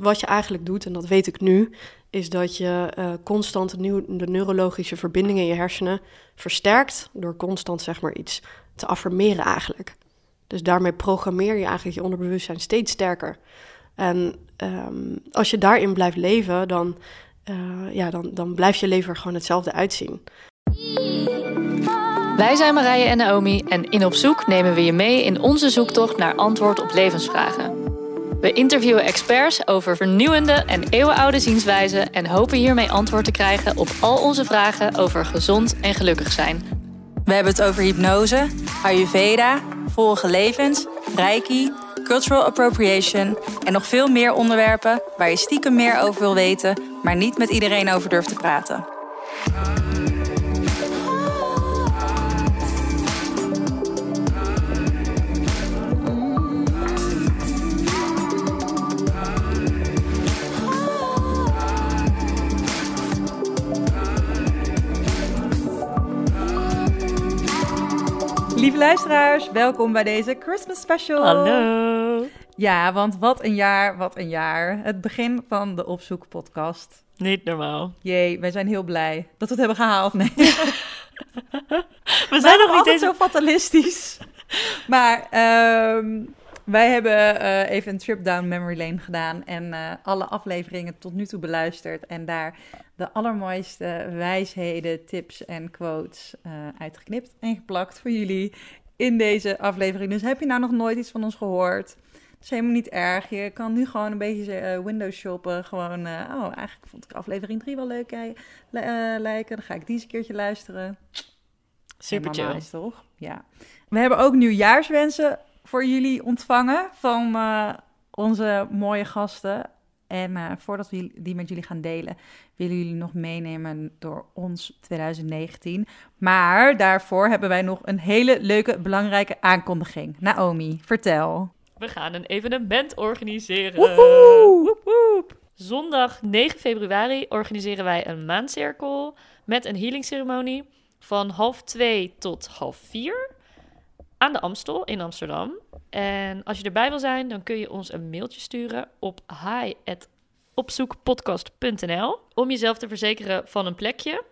wat je eigenlijk doet, en dat weet ik nu, is dat je uh, constant de, neurologische verbindingen in je hersenen versterkt door constant zeg maar iets te affirmeren eigenlijk. Dus daarmee programmeer je eigenlijk je onderbewustzijn steeds sterker. En um, als je daarin blijft leven, dan, uh, ja, dan, dan blijft je leven er gewoon hetzelfde uitzien. Wij zijn Marije en Naomi en in Op Zoek nemen we je mee in onze zoektocht naar antwoord op levensvragen. We interviewen experts over vernieuwende en eeuwenoude zienswijzen en hopen hiermee antwoord te krijgen op al onze vragen over gezond en gelukkig zijn. We hebben het over hypnose, Ayurveda, vorige levens, Reiki, cultural appropriation en nog veel meer onderwerpen waar je stiekem meer over wil weten, maar niet met iedereen over durft te praten. Luisteraars, welkom bij deze Christmas special. Hallo. Ja, want wat een jaar, wat een jaar. Het begin van de Opzoek podcast. Niet normaal. Jee, wij zijn heel blij dat we het hebben gehaald. Nee. we zijn nog niet zo fatalistisch. maar ehm, wij hebben uh, even een trip down memory lane gedaan en uh, alle afleveringen tot nu toe beluisterd en daar de allermooiste wijsheden, tips en quotes uh, uitgeknipt en geplakt voor jullie in deze aflevering. Dus heb je nou nog nooit iets van ons gehoord? Dat is helemaal niet erg. Je kan nu gewoon een beetje windows shoppen. Gewoon, oh, eigenlijk vond ik aflevering 3 wel leuk lijken. Dan ga ik die eens een keertje luisteren. Super chill. Nice, toch? Ja. We hebben ook nieuwjaarswensen voor jullie ontvangen van onze mooie gasten. En uh, voordat we die met jullie gaan delen, willen jullie nog meenemen door ons 2019. Maar daarvoor hebben wij nog een hele leuke, belangrijke aankondiging. Naomi, vertel. We gaan een evenement organiseren. Woehoe! Woep, woep. Zondag 9 februari organiseren wij een maandcirkel met een healingceremonie van half twee tot half vier aan de Amstel in Amsterdam. En als je erbij wil zijn, dan kun je ons een mailtje sturen op hi@opzoekpodcast.nl om jezelf te verzekeren van een plekje.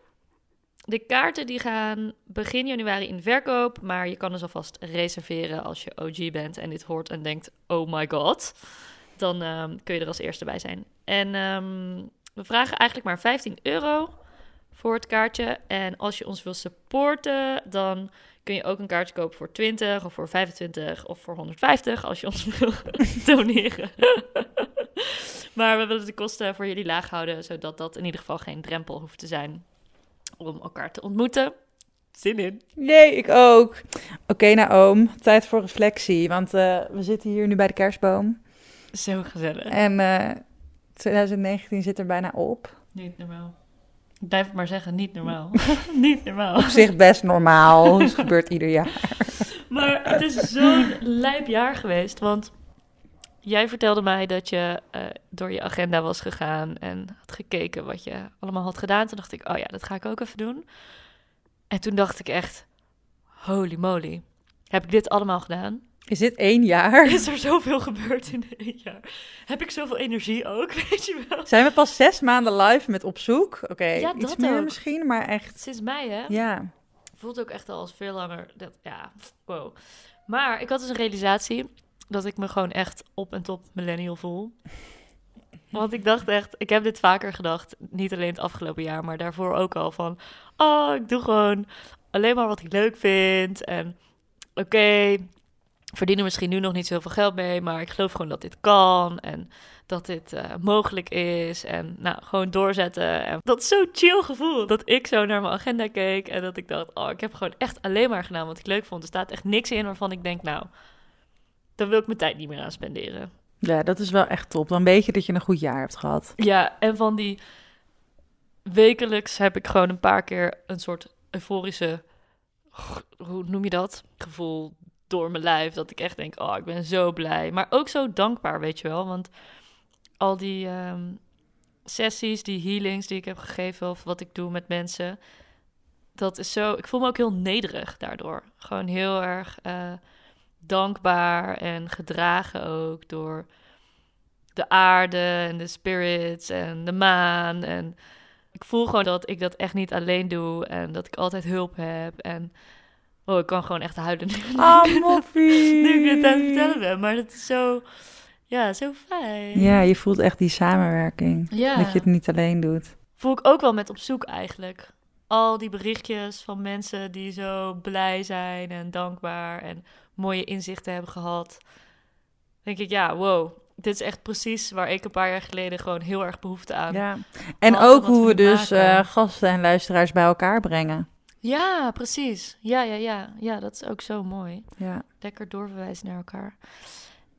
De kaarten die gaan begin januari in verkoop, maar je kan dus alvast reserveren als je OG bent en dit hoort en denkt: oh my god. Dan um, kun je er als eerste bij zijn. En um, we vragen eigenlijk maar 15 euro voor het kaartje. En als je ons wil supporten, dan kun je ook een kaartje kopen voor 20 of voor 25 of voor 150 als je ons wil doneren. maar we willen de kosten voor jullie laag houden, zodat dat in ieder geval geen drempel hoeft te zijn om elkaar te ontmoeten. Zin in. Nee, ik ook. Oké, okay, nou oom, tijd voor reflectie, want uh, we zitten hier nu bij de kerstboom. Zo gezellig. En uh, 2019 zit er bijna op. Niet normaal. Ik blijf het maar zeggen, niet normaal. niet normaal. Op zich best normaal. Het gebeurt ieder jaar. maar het is zo'n lijp jaar geweest. Want jij vertelde mij dat je uh, door je agenda was gegaan en had gekeken wat je allemaal had gedaan. Toen dacht ik, oh ja, dat ga ik ook even doen. En toen dacht ik echt, holy moly, heb ik dit allemaal gedaan? Is dit één jaar? Is er zoveel gebeurd in één jaar? Heb ik zoveel energie ook, weet je wel? Zijn we pas zes maanden live met op zoek? Oké, okay, ja, iets meer ook. misschien, maar echt... Sinds mei, hè? Ja. Voelt ook echt al als veel langer. Dat, ja, wow. Maar ik had dus een realisatie dat ik me gewoon echt op en top millennial voel. Want ik dacht echt, ik heb dit vaker gedacht, niet alleen het afgelopen jaar, maar daarvoor ook al van, oh, ik doe gewoon alleen maar wat ik leuk vind en oké, okay, verdienen misschien nu nog niet zoveel geld mee, maar ik geloof gewoon dat dit kan en dat dit uh, mogelijk is. En nou, gewoon doorzetten. En dat is zo'n chill gevoel dat ik zo naar mijn agenda keek en dat ik dacht, oh, ik heb gewoon echt alleen maar gedaan wat ik leuk vond. Er staat echt niks in waarvan ik denk, nou, dan wil ik mijn tijd niet meer aan spenderen. Ja, dat is wel echt top. Dan weet je dat je een goed jaar hebt gehad. Ja, en van die wekelijks heb ik gewoon een paar keer een soort euforische, hoe noem je dat? Gevoel door mijn lijf. Dat ik echt denk, oh, ik ben zo blij. Maar ook zo dankbaar, weet je wel. Want al die um, sessies, die healings die ik heb gegeven... of wat ik doe met mensen... dat is zo... Ik voel me ook heel nederig daardoor. Gewoon heel erg uh, dankbaar en gedragen ook door... de aarde en de spirits en de maan. En ik voel gewoon dat ik dat echt niet alleen doe en dat ik altijd hulp heb. En oh, ik kan gewoon echt huilen Ah, moppie. nu ik dit aan het vertellen ben. Maar dat is zo, ja, zo fijn. Ja, je voelt echt die samenwerking. Ja. Dat je het niet alleen doet. voel ik ook wel met op zoek eigenlijk. Al die berichtjes van mensen die zo blij zijn en dankbaar en mooie inzichten hebben gehad. Denk ik, ja, wow. Dit is echt precies waar ik een paar jaar geleden gewoon heel erg behoefte aan. Ja. En ook hoe we we dus eh, gasten en luisteraars bij elkaar brengen. Precies. Ja, ja, ja. Ja, dat is ook zo mooi. Ja. Lekker doorverwijzen naar elkaar.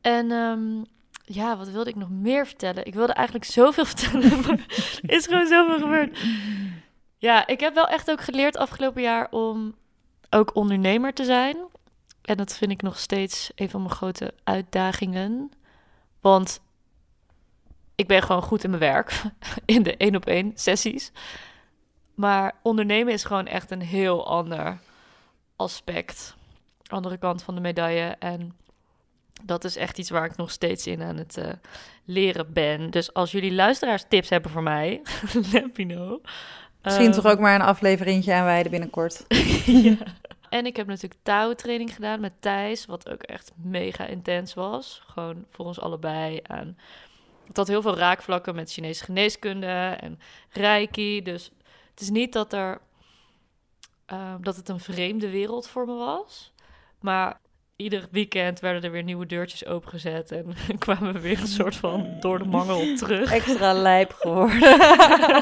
En ehm, ja, wat wilde ik nog meer vertellen? Ik wilde eigenlijk zoveel vertellen, maar er is gewoon zoveel gebeurd. Ja, ik heb wel echt ook geleerd afgelopen jaar om ook ondernemer te zijn. En dat vind ik nog steeds een van mijn grote uitdagingen. Want ik ben gewoon goed in mijn werk, in de één op één sessies. Maar ondernemen is gewoon echt een heel ander aspect. Andere kant van de medaille. En dat is echt iets waar ik nog steeds in aan het eh, leren ben. Dus als jullie luisteraars tips hebben voor mij, let me know. Misschien Ehm, toch ook maar een afleveringetje aanwijden binnenkort. ja. En ik heb natuurlijk touwtraining gedaan met Thijs, wat ook echt mega intens was. Gewoon voor ons allebei. En het had heel veel raakvlakken met Chinese geneeskunde en Reiki. Dus het is niet dat, er, eh, dat het een vreemde wereld voor me was. Maar ieder weekend werden er weer nieuwe deurtjes opengezet. En kwamen we weer een soort van door de mangel terug. Extra lijp geworden.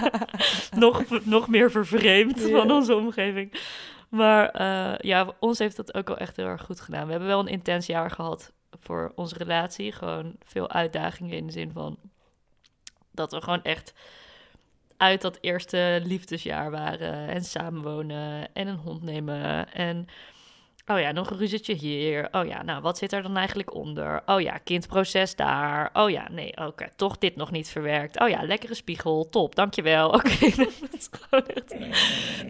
nog, nog meer vervreemd van onze omgeving. Maar eh, ja, ons heeft dat ook wel echt heel erg goed gedaan. We hebben wel een intens jaar gehad voor onze relatie. Gewoon veel uitdagingen in de zin van dat we gewoon echt uit dat eerste liefdesjaar waren. En samenwonen en een hond nemen. En oh ja, nog een ruzietje hier. Oh ja, nou wat zit er dan eigenlijk onder? Oh ja, kindproces daar. Oh ja, nee, oké, toch dit nog niet verwerkt. Oh ja, lekkere spiegel, top, dankjewel. Oké, dat is gewoon echt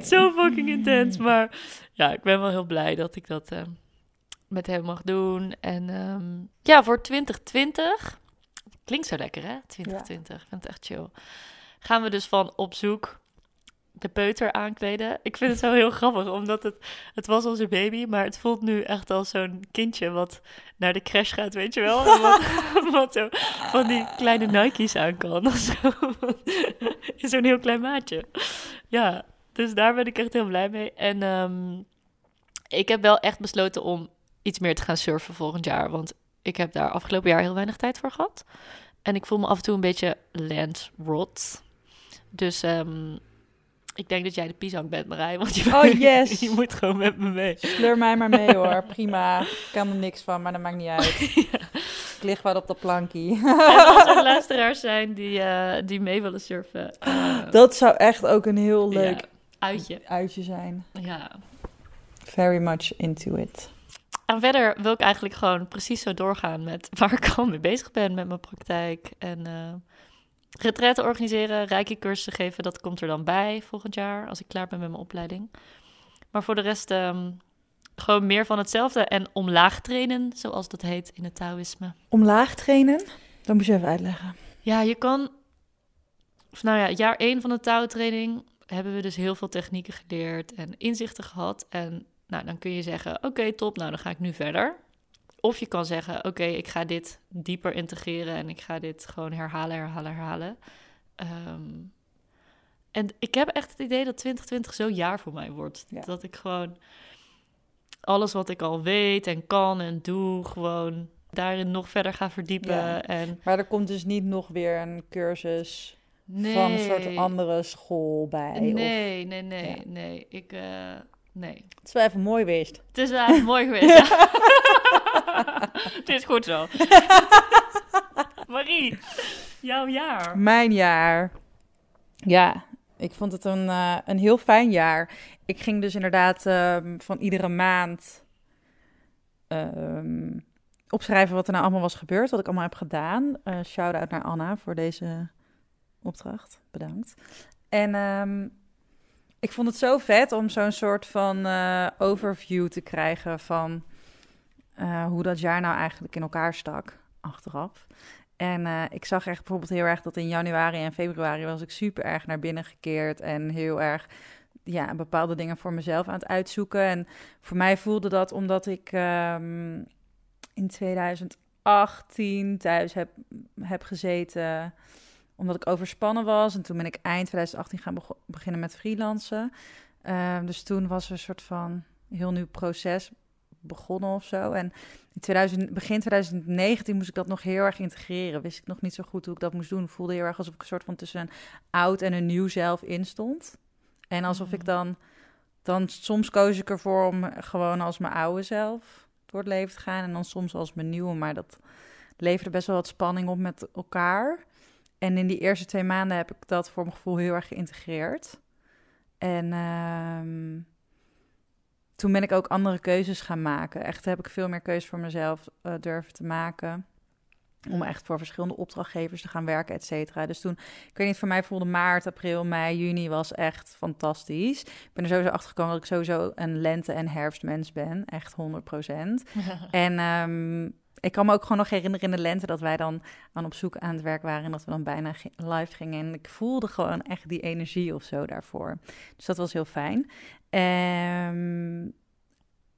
zo fucking intens. Maar ja, ik ben wel heel blij dat ik dat eh, met hem mag doen. En ehm, ja, voor 2020, klinkt zo lekker hè, 2020, ik vind het echt chill. Gaan we dus van op zoek de peuter aankleden. Ik vind het zo heel grappig, omdat het, het was onze baby, maar het voelt nu echt als zo'n kindje wat naar de crash gaat, weet je wel? Wat, van die kleine Nike's aan kan. In zo'n heel klein maatje. Ja, dus daar ben ik echt heel blij mee. En ehm, ik heb wel echt besloten om iets meer te gaan surfen volgend jaar, want ik heb daar afgelopen jaar heel weinig tijd voor gehad. En ik voel me af en toe een beetje landrot. Dus ehm, ik denk dat jij de pisang bent, Marij. Want je, Oh, yes. je moet gewoon met me mee. Sleur mij maar mee hoor, prima. Ik kan er niks van, maar dat maakt niet uit. Ik lig wat op dat plankie. En als er luisteraars zijn die, eh, die mee willen surfen. eh, Dat zou echt ook een heel leuk ja, uitje. uitje zijn. Ja. Very much into it. En verder wil ik eigenlijk gewoon precies zo doorgaan met waar ik al mee bezig ben met mijn praktijk. En eh retretten organiseren, rijke cursussen geven, dat komt er dan bij volgend jaar als ik klaar ben met mijn opleiding. Maar voor de rest ehm, gewoon meer van hetzelfde en omlaag trainen, zoals dat heet in het Taoïsme. Omlaag trainen? Dat moet je even uitleggen. Ja, je kan. Of nou ja, jaar 1 van de touwtraining hebben we dus heel veel technieken geleerd en inzichten gehad. En nou, dan kun je zeggen: Oké, top, nou dan ga ik nu verder. Of je kan zeggen: Oké, ik ga dit dieper integreren en ik ga dit gewoon herhalen, herhalen, herhalen. Ehm, en ik heb echt het idee dat 2020 zo'n jaar voor mij wordt. Ja. Dat ik gewoon alles wat ik al weet en kan en doe, gewoon daarin nog verder ga verdiepen. Ja. En Maar er komt dus niet nog weer een cursus nee. van een soort andere school bij. Of... Nee, nee, nee, Ja. nee. Ik, eh, nee. Het is wel even mooi geweest. Het is wel even mooi geweest. ja. Het is goed zo. Marie, jouw jaar. Mijn jaar. Ja, ik vond het een, eh, een heel fijn jaar. Ik ging dus inderdaad ehm, van iedere maand ehm, opschrijven wat er nou allemaal was gebeurd, wat ik allemaal heb gedaan. Eh Shout-out naar Anna voor deze opdracht. Bedankt. En ehm, ik vond het zo vet om zo'n soort van eh, overview te krijgen van eh, hoe dat jaar nou eigenlijk in elkaar stak, achteraf. En eh, ik zag echt bijvoorbeeld heel erg dat in januari en februari was ik super erg naar binnen gekeerd en heel erg ja, bepaalde dingen voor mezelf aan het uitzoeken. En voor mij voelde dat omdat ik ehm, in 2018 thuis heb, heb gezeten, omdat ik overspannen was. En toen ben ik eind 2018 gaan beginnen met freelancen. Ehm, dus toen was er een soort van heel nieuw proces begonnen of zo. En in 2000, begin 2019 moest ik dat nog heel erg integreren. Wist ik nog niet zo goed hoe ik dat moest doen. Voelde heel erg alsof ik een soort van tussen een oud en een nieuw zelf instond. En alsof ik mm. dan, dan soms koos ik ervoor om gewoon als mijn oude zelf door het leven te gaan. En dan soms als mijn nieuwe. Maar dat leverde best wel wat spanning op met elkaar. En in die eerste twee maanden heb ik dat voor mijn gevoel heel erg geïntegreerd. En ehm, toen ben ik ook andere keuzes gaan maken. Echt heb ik veel meer keuzes voor mezelf uh, durven te maken. Om echt voor verschillende opdrachtgevers te gaan werken, et cetera. Dus toen, ik weet niet, voor mij voelde maart, april, mei, juni was echt fantastisch. Ik ben er sowieso achter gekomen dat ik sowieso een lente- en herfstmens ben. Echt 100 procent. en um, ik kan me ook gewoon nog herinneren in de lente dat wij dan aan op zoek aan het werk waren en dat we dan bijna live gingen. En ik voelde gewoon echt die energie of zo daarvoor. Dus dat was heel fijn. Um,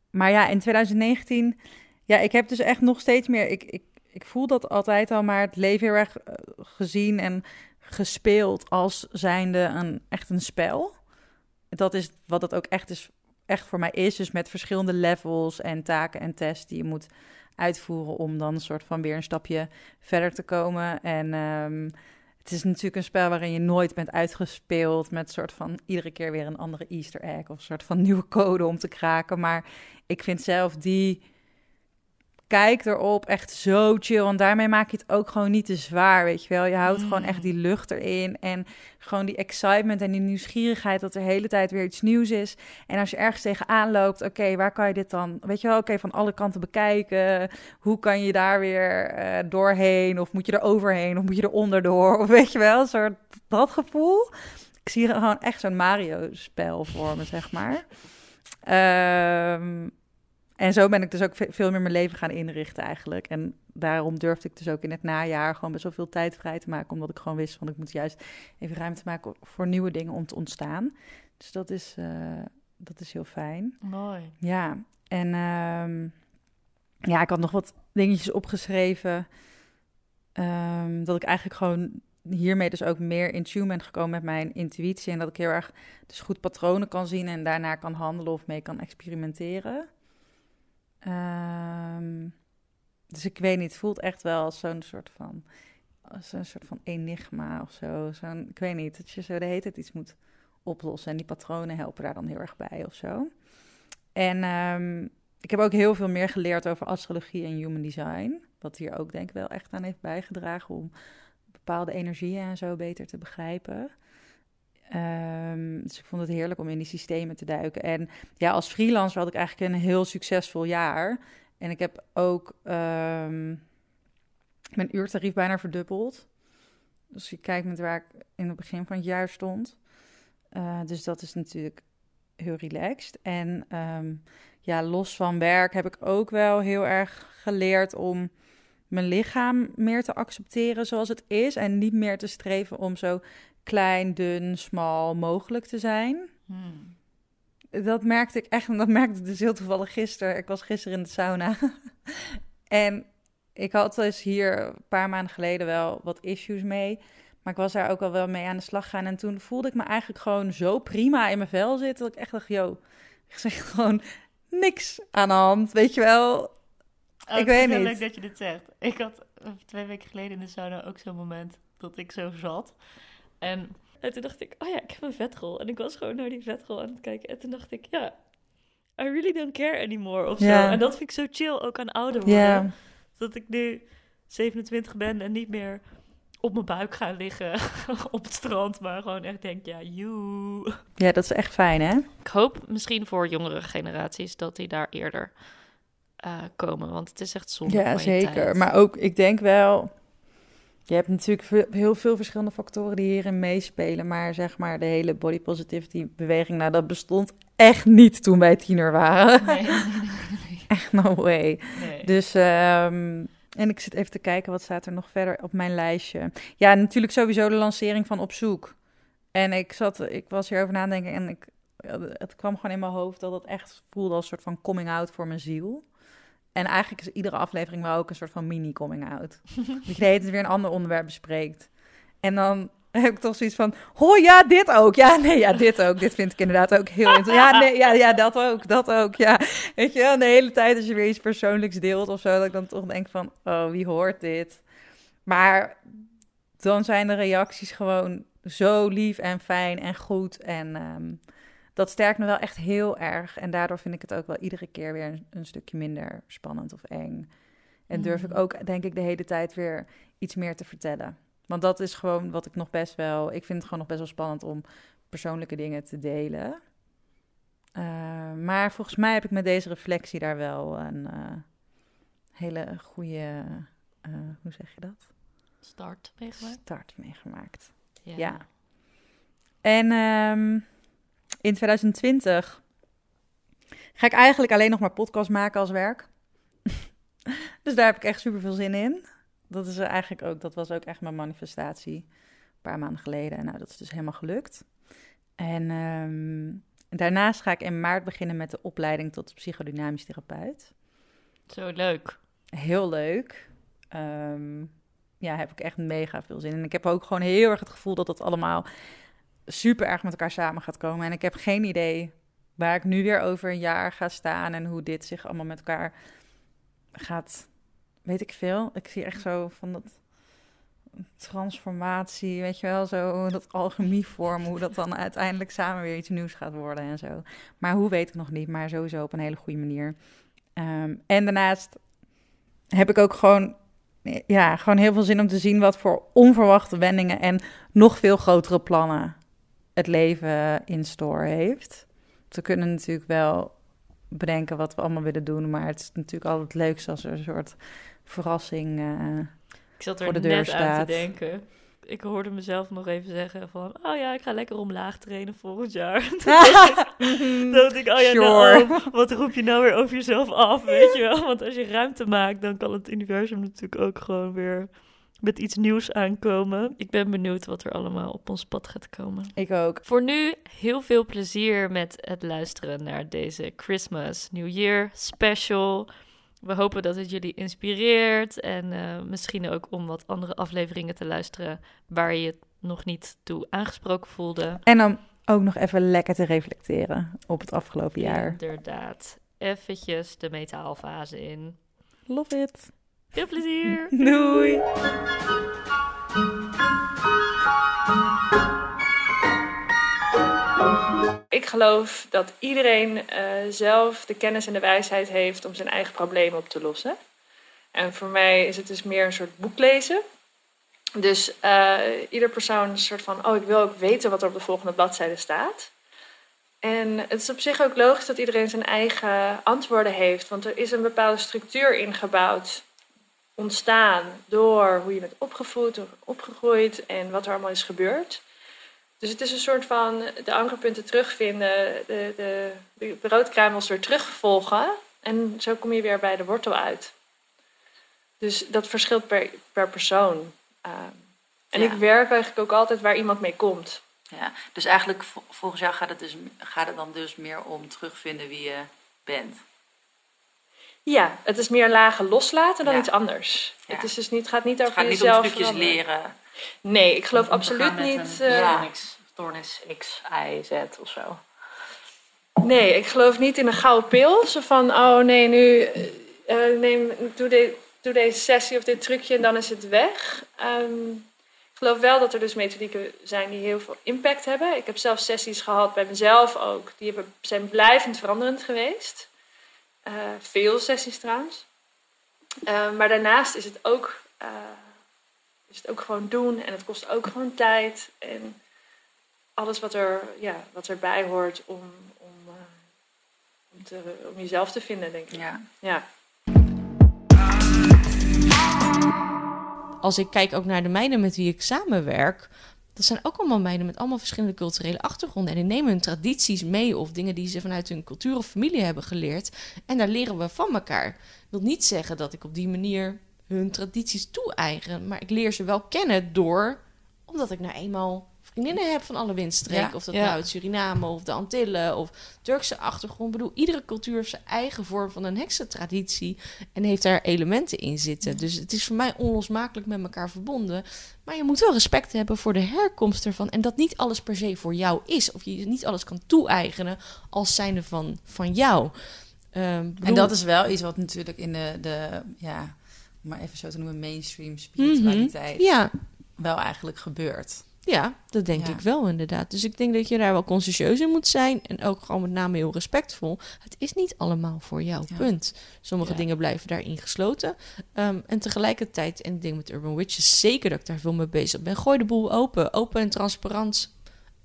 maar ja, in 2019, ja, ik heb dus echt nog steeds meer. Ik, ik, ik voel dat altijd al, maar het leven heel erg eh, gezien en gespeeld als zijnde een, echt een spel. Dat is wat het ook echt is, echt voor mij is. Dus met verschillende levels en taken en tests die je moet uitvoeren om dan een soort van weer een stapje verder te komen. En um, het is natuurlijk een spel waarin je nooit bent uitgespeeld met soort van iedere keer weer een andere Easter egg of een soort van nieuwe code om te kraken. Maar ik vind zelf die kijk erop echt zo chill. En daarmee maak je het ook gewoon niet te zwaar, weet je wel. Je houdt gewoon echt die lucht erin. En gewoon die excitement en die nieuwsgierigheid dat er de hele tijd weer iets nieuws is. En als je ergens tegenaan loopt, oké, waar kan je dit dan, weet je wel, oké, van alle kanten bekijken. Hoe kan je daar weer uh, doorheen? Of moet je er overheen? Of moet je er onderdoor? Of weet je wel, soort dat gevoel. Ik zie gewoon echt zo'n Mario-spel voor me, zeg maar. Um, en zo ben ik dus ook veel meer mijn leven gaan inrichten eigenlijk. En daarom durfde ik dus ook in het najaar gewoon best wel veel tijd vrij te maken. Omdat ik gewoon wist van ik moet juist even ruimte maken voor nieuwe dingen om te ontstaan. Dus dat is, uh, dat is heel fijn. Mooi. Ja, en um, ja, ik had nog wat dingetjes opgeschreven. Um, dat ik eigenlijk gewoon hiermee dus ook meer in tune ben gekomen met mijn intuïtie. En dat ik heel erg dus goed patronen kan zien en daarna kan handelen of mee kan experimenteren. Um, dus ik weet niet, het voelt echt wel als zo'n soort van, als een soort van enigma of zo. Zo'n, ik weet niet, dat je zo de hele iets moet oplossen. En die patronen helpen daar dan heel erg bij of zo. En um, ik heb ook heel veel meer geleerd over astrologie en human design. Wat hier ook denk ik wel echt aan heeft bijgedragen om bepaalde energieën en zo beter te begrijpen. Um, dus ik vond het heerlijk om in die systemen te duiken. En ja, als freelancer had ik eigenlijk een heel succesvol jaar. En ik heb ook um, mijn uurtarief bijna verdubbeld. Dus je kijkt met waar ik in het begin van het jaar stond. Uh, dus dat is natuurlijk heel relaxed. En um, ja, los van werk heb ik ook wel heel erg geleerd om mijn lichaam meer te accepteren zoals het is. En niet meer te streven om zo klein, dun, smal mogelijk te zijn. Hmm. Dat merkte ik echt, en dat merkte ik dus heel toevallig gisteren. Ik was gisteren in de sauna. en ik had dus hier een paar maanden geleden wel wat issues mee. Maar ik was daar ook al wel mee aan de slag gaan. En toen voelde ik me eigenlijk gewoon zo prima in mijn vel zitten. Dat ik echt dacht, yo, ik zeg gewoon niks aan de hand. Weet je wel? Oh, ik weet niet. Het leuk dat je dit zegt. Ik had twee weken geleden in de sauna ook zo'n moment dat ik zo zat. En, en toen dacht ik, oh ja, ik heb een vetrol. En ik was gewoon naar die vetrol aan het kijken. En toen dacht ik, ja, I really don't care anymore of zo. En dat vind ik zo chill, ook aan ouder worden. Dat ik nu 27 ben en niet meer op mijn buik ga liggen op het strand, maar gewoon echt denk, ja, you. Ja, dat is echt fijn, hè? Ik hoop misschien voor jongere generaties dat die daar eerder uh, komen, want het is echt zonde. Ja, zeker. Maar ook, ik denk wel, je hebt natuurlijk heel veel verschillende factoren die hierin meespelen. Maar zeg maar, de hele body positivity beweging, nou, dat bestond echt niet toen wij tiener waren. Nee, nee, nee, Echt no way. Dus um, En ik zit even te kijken, wat staat er nog verder op mijn lijstje? Ja, natuurlijk sowieso de lancering van Op Zoek. En ik, zat, ik was hierover nadenken en ik, het kwam gewoon in mijn hoofd dat het echt voelde als een soort van coming out voor mijn ziel. En eigenlijk is iedere aflevering wel ook een soort van mini-coming out. dat je tijd weer een ander onderwerp bespreekt. En dan heb ik toch zoiets van, oh ja, dit ook. Ja, nee, ja, dit ook. Dit vind ik inderdaad ook heel interessant. Ja, nee, ja, ja, dat ook, dat ook, ja. Weet je de hele tijd als je weer iets persoonlijks deelt of zo, dat ik dan toch denk van, oh, wie hoort dit? Maar dan zijn de reacties gewoon zo lief en fijn en goed en... ehm, dat sterkt me wel echt heel erg. En daardoor vind ik het ook wel iedere keer weer een, een stukje minder spannend of eng. En durf ik Mm. ook, denk ik, de hele tijd weer iets meer te vertellen. Want dat is gewoon wat ik nog best wel... Ik vind het gewoon nog best wel spannend om persoonlijke dingen te delen. Eh, maar volgens mij heb ik met deze reflectie daar wel een eh, hele goede... eh, hoe zeg je dat? Start meegemaakt. Start meegemaakt. Ja. Ja. En ehm, in 2020 ga ik eigenlijk alleen nog maar podcast maken als werk. dus daar heb ik echt super veel zin in. Dat is eigenlijk ook, dat was ook echt mijn manifestatie een paar maanden geleden. En nou, dat is dus helemaal gelukt. En ehm, daarnaast ga ik in maart beginnen met de opleiding tot psychodynamisch therapeut. Zo leuk. Heel leuk. Ehm, ja, heb ik echt mega veel zin in. En ik heb ook gewoon heel erg het gevoel dat dat allemaal super erg met elkaar samen gaat komen. En ik heb geen idee waar ik nu weer over een jaar ga staan en hoe dit zich allemaal met elkaar gaat. Weet ik veel. Ik zie echt zo van dat transformatie, weet je wel, zo dat alchemievorm, hoe dat dan uiteindelijk samen weer iets nieuws gaat worden en zo. Maar hoe weet ik nog niet, maar sowieso op een hele goede manier. Ehm, en daarnaast heb ik ook gewoon, ja, gewoon heel veel zin om te zien wat voor onverwachte wendingen en nog veel grotere plannen het leven in store heeft. We kunnen natuurlijk wel bedenken wat we allemaal willen doen, maar het is natuurlijk altijd het leukste als er een soort verrassing. eh, Ik zat er voor de deur net aan te denken. Ik hoorde mezelf nog even zeggen van... Oh ja, ik ga lekker omlaag trainen volgend jaar. Dan dacht ik, oh ja, Sure. nou, wat roep je nou weer over jezelf af, weet je wel? Want als je ruimte maakt, dan kan het universum natuurlijk ook gewoon weer met iets nieuws aankomen. Ik ben benieuwd wat er allemaal op ons pad gaat komen. Ik ook. Voor nu heel veel plezier met het luisteren naar deze Christmas New Year special. We hopen dat het jullie inspireert en eh, misschien ook om wat andere afleveringen te luisteren waar je je nog niet toe aangesproken voelde. En dan ook nog even lekker te reflecteren op het afgelopen jaar. Inderdaad. Eventjes de metaalfase in. Love it. Veel plezier! Doei. Ik geloof dat iedereen eh, zelf de kennis en de wijsheid heeft om zijn eigen problemen op te lossen. En voor mij is het dus meer een soort boek lezen. Dus eh, ieder persoon een soort van, oh, ik wil ook weten wat er op de volgende bladzijde staat. En het is op zich ook logisch dat iedereen zijn eigen antwoorden heeft, want er is een bepaalde structuur ingebouwd, ontstaan door hoe je bent opgevoed, of opgegroeid en wat er allemaal is gebeurd. Dus het is een soort van de ankerpunten terugvinden, de, de, de broodkruimels weer terugvolgen. En zo kom je weer bij de wortel uit. Dus dat verschilt per, per persoon. Ehm, en Ja. ik werk eigenlijk ook altijd waar iemand mee komt. Ja, dus eigenlijk vo- volgens jou gaat het, dus, gaat het dan dus meer om terugvinden wie je bent. Ja, het is meer lagen loslaten dan Ja. iets anders. Ja. Het is dus niet, gaat niet Het over gaat niet om jezelf trucjes veranderen. leren. Nee, ik geloof om absoluut niet. Een eh, stoornis, stoornis X, Y, Z of zo. Nee, ik geloof niet in een gouden pil. Zo van, oh nee, nu eh, eh, neem, doe, de, doe deze sessie of dit trucje en dan is het weg. Ehm, ik geloof wel dat er dus methodieken zijn die heel veel impact hebben. Ik heb zelf sessies gehad bij mezelf ook. Die hebben, zijn blijvend veranderend geweest. Eh, veel sessies trouwens. Eh, maar daarnaast is het, ook, eh, is het ook gewoon doen en het kost ook gewoon tijd. En alles wat, er, ja, wat erbij hoort om, om, eh, om, te, om jezelf te vinden, denk ik. Ja. Ja. als ik kijk ook naar de meiden met wie ik samenwerk, dat zijn ook allemaal meiden met allemaal verschillende culturele achtergronden. En die nemen hun tradities mee of dingen die ze vanuit hun cultuur of familie hebben geleerd. En daar leren we van elkaar. Ik wil niet zeggen dat ik op die manier hun tradities toe-eigenen. Maar ik leer ze wel kennen door, omdat ik nou eenmaal vriendinnen heb van alle windstreken. Ja. Of dat Ja. nou uit Suriname of de Antillen of Turkse achtergrond. Ik bedoel, iedere cultuur heeft zijn eigen vorm van een heksentraditie. En heeft daar elementen in zitten. Dus het is voor mij onlosmakelijk met elkaar verbonden. Maar je moet wel respect hebben voor de herkomst ervan. En dat niet alles per se voor jou is. Of je niet alles kan toe-eigenen als zijnde van, van jou. Ehm, En dat is wel iets wat natuurlijk in de, de ja, maar even zo te noemen, mainstream Mhm. spiritualiteit Ja, wel eigenlijk gebeurt. Ja, dat denk Ja. ik wel inderdaad. Dus ik denk dat je daar wel consciëntieus in moet zijn. En ook gewoon met name heel respectvol. Het is niet allemaal voor jou, Ja. punt. Sommige Ja. dingen blijven daarin gesloten. Ehm, en tegelijkertijd, en ik denk met Urban Witches zeker dat ik daar veel mee bezig ben. Gooi de boel open. Open en transparant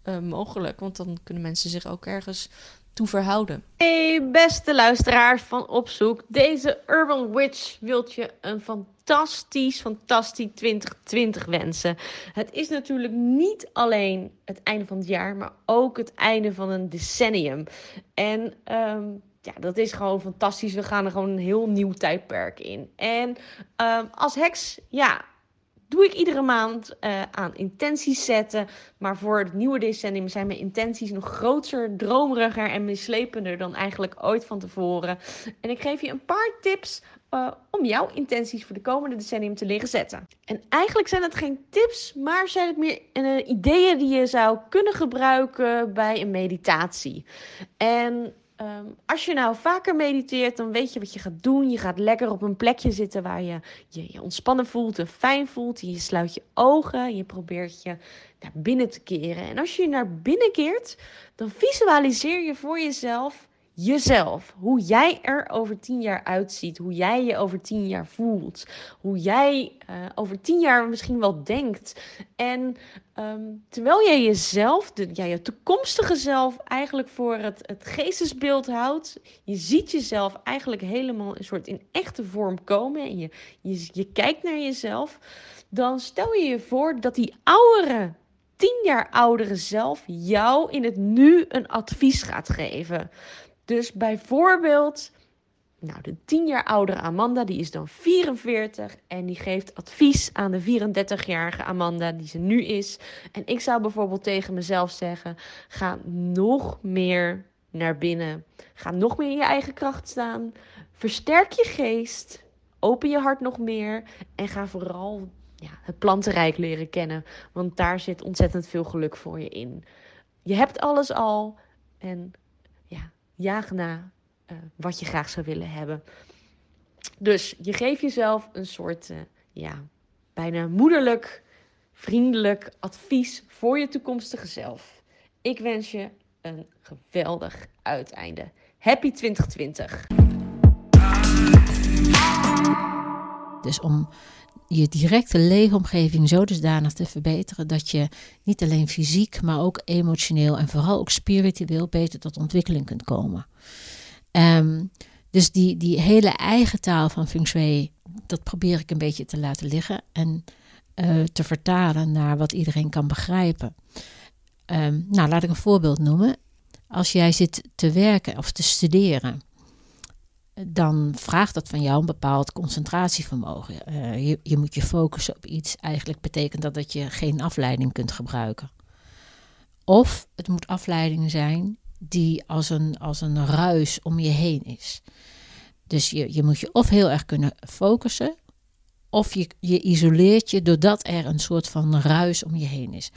eh, mogelijk. Want dan kunnen mensen zich ook ergens toe verhouden. Hey beste luisteraars van Opzoek. Deze Urban Witch wilt je een fantastisch, fantastisch 2020 wensen. Het is natuurlijk niet alleen het einde van het jaar, maar ook het einde van een decennium. En ehm, ja, dat is gewoon fantastisch. We gaan er gewoon een heel nieuw tijdperk in. En ehm, als heks, ja, doe ik iedere maand eh, aan intenties zetten. Maar voor het nieuwe decennium zijn mijn intenties nog groter, dromeriger en mislepender dan eigenlijk ooit van tevoren. En ik geef je een paar tips eh, om jouw intenties voor de komende decennium te leren zetten. En eigenlijk zijn het geen tips, maar zijn het meer eh, ideeën die je zou kunnen gebruiken bij een meditatie. En ehm, als je nou vaker mediteert, dan weet je wat je gaat doen. Je gaat lekker op een plekje zitten waar je je, je ontspannen voelt en fijn voelt. Je sluit je ogen, je probeert je naar binnen te keren. En als je je naar binnen keert, dan visualiseer je voor jezelf jezelf. Hoe jij er over tien jaar uitziet. Hoe jij je over tien jaar voelt. Hoe jij eh, over tien jaar misschien wel denkt. En ehm, terwijl jij jezelf, de, ja, je toekomstige zelf, eigenlijk voor het, het geestesbeeld houdt. Je ziet jezelf eigenlijk helemaal een soort in echte vorm komen. En je, je, je kijkt naar jezelf. Dan stel je je voor dat die oudere tien jaar oudere zelf jou in het nu een advies gaat geven. Dus bijvoorbeeld, nou, de 10 jaar oudere Amanda, die is dan 44 en die geeft advies aan de 34-jarige Amanda, die ze nu is. En ik zou bijvoorbeeld tegen mezelf zeggen: ga nog meer naar binnen. Ga nog meer in je eigen kracht staan. Versterk je geest. Open je hart nog meer. En ga vooral ja, het plantenrijk leren kennen. Want daar zit ontzettend veel geluk voor je in. Je hebt alles al. En jaag na eh, wat je graag zou willen hebben. Dus je geeft jezelf een soort, eh, ja, bijna moederlijk, vriendelijk advies voor je toekomstige zelf. Ik wens je een geweldig uiteinde. Happy 2020! Dus om je directe leefomgeving zo dusdanig te verbeteren dat je niet alleen fysiek, maar ook emotioneel en vooral ook spiritueel beter tot ontwikkeling kunt komen. Ehm, dus die, die hele eigen taal van Feng Shui, dat probeer ik een beetje te laten liggen en eh, te vertalen naar wat iedereen kan begrijpen. Ehm, nou, laat ik een voorbeeld noemen. Als jij zit te werken of te studeren, dan vraagt dat van jou een bepaald concentratievermogen. Eh, je, je moet je focussen op iets. Eigenlijk betekent dat dat je geen afleiding kunt gebruiken. Of het moet afleiding zijn die als een, als een ruis om je heen is. Dus je, je moet je of heel erg kunnen focussen, of je, je isoleert je doordat er een soort van ruis om je heen is.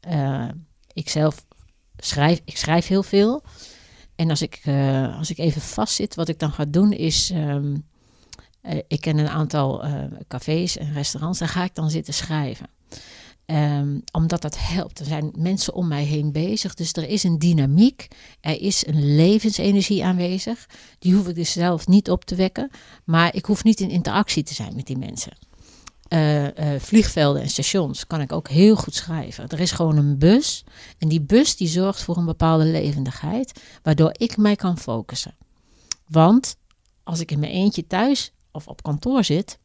Eh, ik zelf schrijf, ik schrijf heel veel. En als ik, eh, als ik even vastzit, wat ik dan ga doen is. ehm, eh, ik ken een aantal eh, cafés en restaurants, daar ga ik dan zitten schrijven. Ehm, omdat dat helpt. Er zijn mensen om mij heen bezig, dus er is een dynamiek, er is een levensenergie aanwezig. Die hoef ik dus zelf niet op te wekken, maar ik hoef niet in interactie te zijn met die mensen. Eh, eh, vliegvelden en stations kan ik ook heel goed schrijven. Er is gewoon een bus en die bus die zorgt voor een bepaalde levendigheid, waardoor ik mij kan focussen. Want als ik in mijn eentje thuis of op kantoor zit,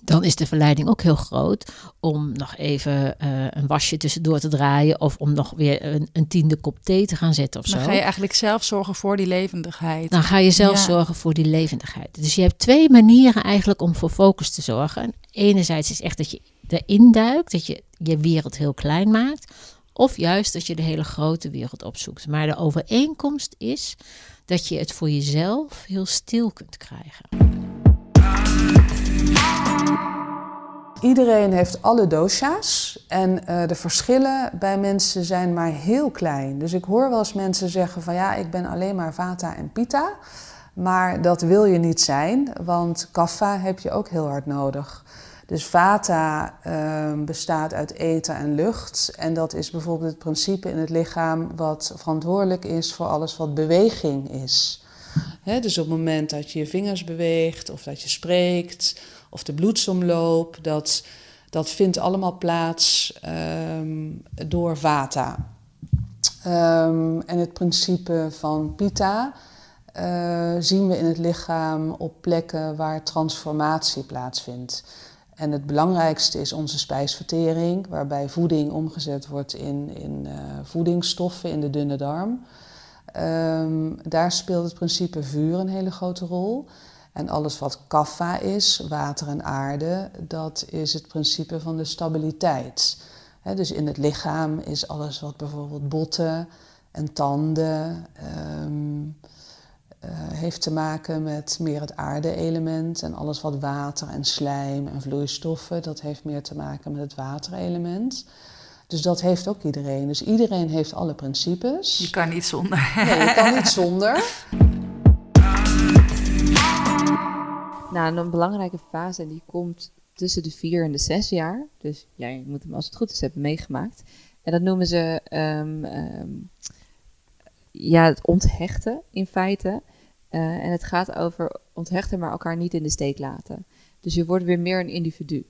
dan is de verleiding ook heel groot om nog even eh, een wasje tussendoor te draaien of om nog weer een, een tiende kop thee te gaan zetten of Dan zo. ga je eigenlijk zelf zorgen voor die levendigheid. Dan ga je zelf Ja. zorgen voor die levendigheid. Dus je hebt twee manieren eigenlijk om voor focus te zorgen. Enerzijds is echt dat je erin duikt, dat je je wereld heel klein maakt. Of juist dat je de hele grote wereld opzoekt. Maar de overeenkomst is dat je het voor jezelf heel stil kunt krijgen. Iedereen heeft alle dosha's en eh, de verschillen bij mensen zijn maar heel klein. Dus ik hoor wel eens mensen zeggen van ja, ik ben alleen maar vata en pitta. Maar dat wil je niet zijn, want kapha heb je ook heel hard nodig. Dus vata eh, bestaat uit eten en lucht. En dat is bijvoorbeeld het principe in het lichaam wat verantwoordelijk is voor alles wat beweging is. Dus op het moment dat je je vingers beweegt of dat je spreekt of de bloedsomloop, dat, dat vindt allemaal plaats ehm, door vata. Ehm, en het principe van pitta eh, zien we in het lichaam op plekken waar transformatie plaatsvindt. En het belangrijkste is onze spijsvertering, waarbij voeding omgezet wordt in, in eh, voedingsstoffen in de dunne darm. Ehm, daar speelt het principe vuur een hele grote rol. En alles wat kapha is, water en aarde, dat is het principe van de stabiliteit. Dus in het lichaam is alles wat bijvoorbeeld botten en tanden ehm, eh, heeft te maken met meer het aarde-element. En alles wat water en slijm en vloeistoffen, dat heeft meer te maken met het waterelement. Dus dat heeft ook iedereen. Dus iedereen heeft alle principes. Je kan niet zonder. Nee, je kan niet zonder. Nou, een belangrijke fase die komt tussen de vier en de zes jaar. Dus jij moet hem als het goed is hebben meegemaakt. En dat noemen ze ehm, ehm, ja, het onthechten in feite. Eh, en het gaat over onthechten, maar elkaar niet in de steek laten. Dus je wordt weer meer een individu.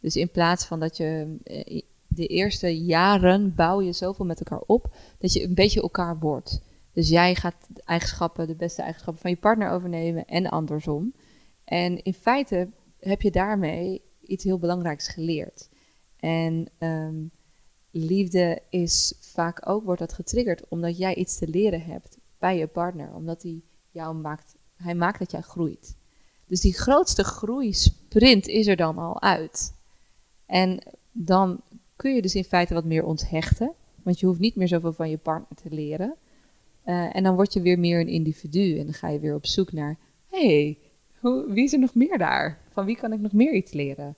Dus in plaats van dat je eh, de eerste jaren bouw je zoveel met elkaar op, dat je een beetje elkaar wordt. Dus jij gaat de eigenschappen, de beste eigenschappen van je partner overnemen en andersom. En in feite heb je daarmee iets heel belangrijks geleerd. En ehm, liefde is vaak ook, wordt dat getriggerd omdat jij iets te leren hebt bij je partner. Omdat hij jou maakt, hij maakt dat jij groeit. Dus die grootste groeisprint is er dan al uit. En dan kun je dus in feite wat meer onthechten. Want je hoeft niet meer zoveel van je partner te leren. Eh, en dan word je weer meer een individu. En dan ga je weer op zoek naar... hey, wie is er nog meer daar? Van wie kan ik nog meer iets leren?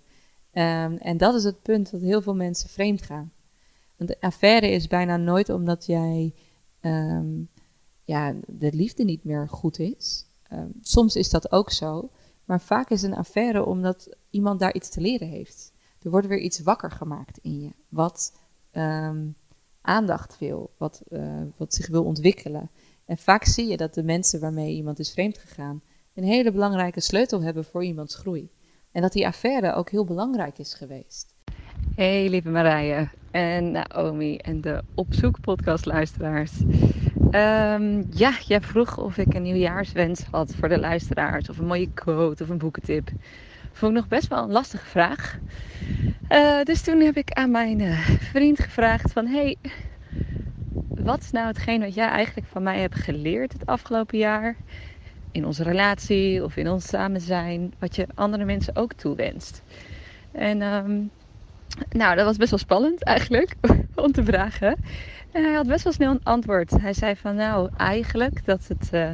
Ehm, en dat is het punt dat heel veel mensen vreemd gaan. Want de affaire is bijna nooit omdat jij ehm, ja, de liefde niet meer goed is. Ehm, soms is dat ook zo. Maar vaak is een affaire omdat iemand daar iets te leren heeft. Er wordt weer iets wakker gemaakt in je. Wat ehm, aandacht wil. Wat, eh, wat zich wil ontwikkelen. En vaak zie je dat de mensen waarmee iemand is vreemd gegaan. een hele belangrijke sleutel hebben voor iemands groei. En dat die affaire ook heel belangrijk is geweest. Hey lieve Marije en Naomi en de Opzoek podcast luisteraars. Ehm, ja, jij vroeg of ik een nieuwjaarswens had voor de luisteraars of een mooie quote of een boekentip. Vond ik nog best wel een lastige vraag. Eh, dus toen heb ik aan mijn eh, vriend gevraagd van hey, wat is nou hetgeen wat jij eigenlijk van mij hebt geleerd het afgelopen jaar? In onze relatie of in ons samen zijn, wat je andere mensen ook toewenst. En ehm, nou, dat was best wel spannend eigenlijk om te vragen. En hij had best wel snel een antwoord. Hij zei van nou, eigenlijk dat het eh,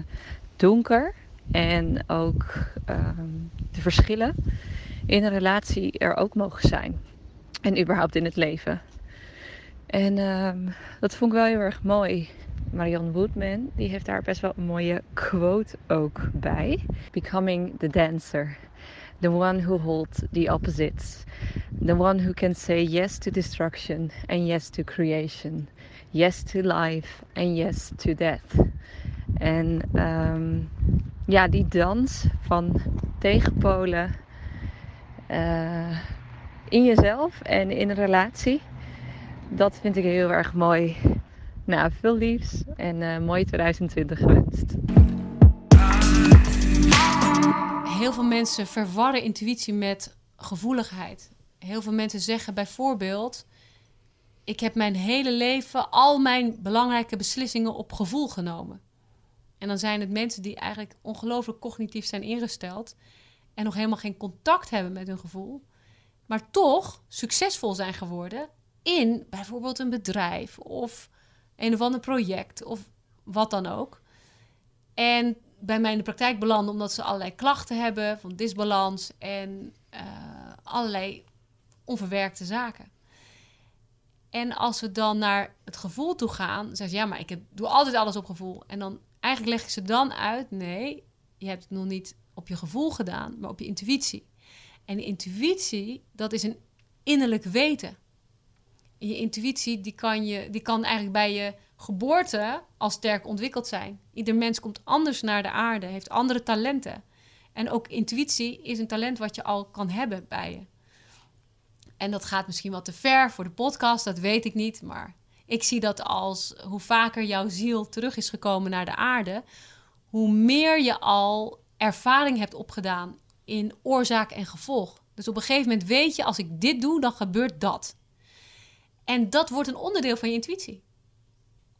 donker en ook ehm, de verschillen in een relatie er ook mogen zijn. En überhaupt in het leven. En ehm, dat vond ik wel heel erg mooi. Marianne Woodman, die heeft daar best wel een mooie quote ook bij. Becoming the dancer. The one who holds the opposites. The one who can say yes to destruction and yes to creation. Yes to life and yes to death. En ehm, ja, die dans van tegenpolen eh, in jezelf en in een relatie, dat vind ik heel erg mooi. Nou, veel liefs en eh mooi 2020 gewenst. Heel veel mensen verwarren intuïtie met gevoeligheid. Heel veel mensen zeggen bijvoorbeeld: Ik heb mijn hele leven al mijn belangrijke beslissingen op gevoel genomen. En dan zijn het mensen die eigenlijk ongelooflijk cognitief zijn ingesteld en nog helemaal geen contact hebben met hun gevoel, maar toch succesvol zijn geworden in bijvoorbeeld een bedrijf of een of ander project of wat dan ook. En bij mij in de praktijk belanden omdat ze allerlei klachten hebben van disbalans en eh, allerlei onverwerkte zaken. En als we dan naar het gevoel toe gaan, zeggen ze ja, maar ik heb, doe altijd alles op gevoel. En dan eigenlijk leg ik ze dan uit, nee, je hebt het nog niet op je gevoel gedaan, maar op je intuïtie. En intuïtie, dat is een innerlijk weten. En je intuïtie, die kan, je, die kan eigenlijk bij je geboorte al sterk ontwikkeld zijn. Ieder mens komt anders naar de aarde, heeft andere talenten. En ook intuïtie is een talent wat je al kan hebben bij je. En dat gaat misschien wat te ver voor de podcast, dat weet ik niet. Maar ik zie dat als hoe vaker jouw ziel terug is gekomen naar de aarde, hoe meer je al ervaring hebt opgedaan in oorzaak en gevolg. Dus op een gegeven moment weet je, als ik dit doe, dan gebeurt dat. En dat wordt een onderdeel van je intuïtie.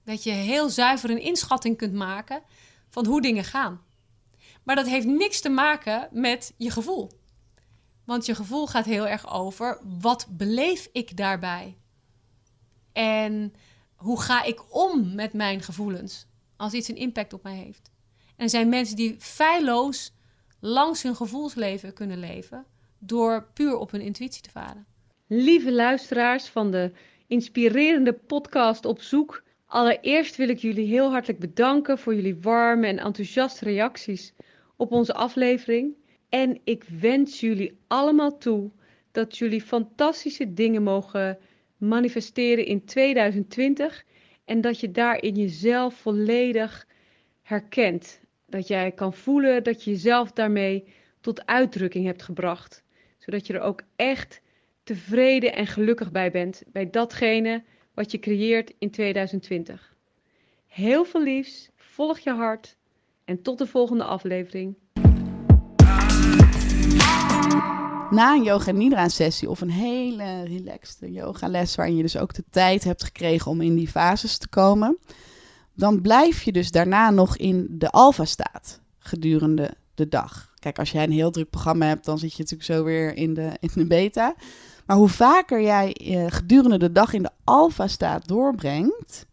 Dat je heel zuiver een inschatting kunt maken van hoe dingen gaan. Maar dat heeft niks te maken met je gevoel. Want je gevoel gaat heel erg over wat beleef ik daarbij? En hoe ga ik om met mijn gevoelens als iets een impact op mij heeft? En er zijn mensen die feilloos langs hun gevoelsleven kunnen leven door puur op hun intuïtie te varen. Lieve luisteraars van de inspirerende podcast op zoek. Allereerst wil ik jullie heel hartelijk bedanken voor jullie warme en enthousiaste reacties op onze aflevering. En ik wens jullie allemaal toe dat jullie fantastische dingen mogen manifesteren in 2020 en dat je daarin jezelf volledig herkent. Dat jij kan voelen dat je jezelf daarmee tot uitdrukking hebt gebracht, zodat je er ook echt tevreden en gelukkig bij bent bij datgene wat je creëert in 2020. Heel veel liefs, volg je hart en tot de volgende aflevering. Na een yoga nidra sessie of een hele relaxed yogales waarin je dus ook de tijd hebt gekregen om in die fases te komen, dan blijf je dus daarna nog in de alfa staat gedurende de dag. Kijk, als jij een heel druk programma hebt, dan zit je natuurlijk zo weer in de, in de beta. Maar hoe vaker jij eh, gedurende de dag in de alfa-staat doorbrengt,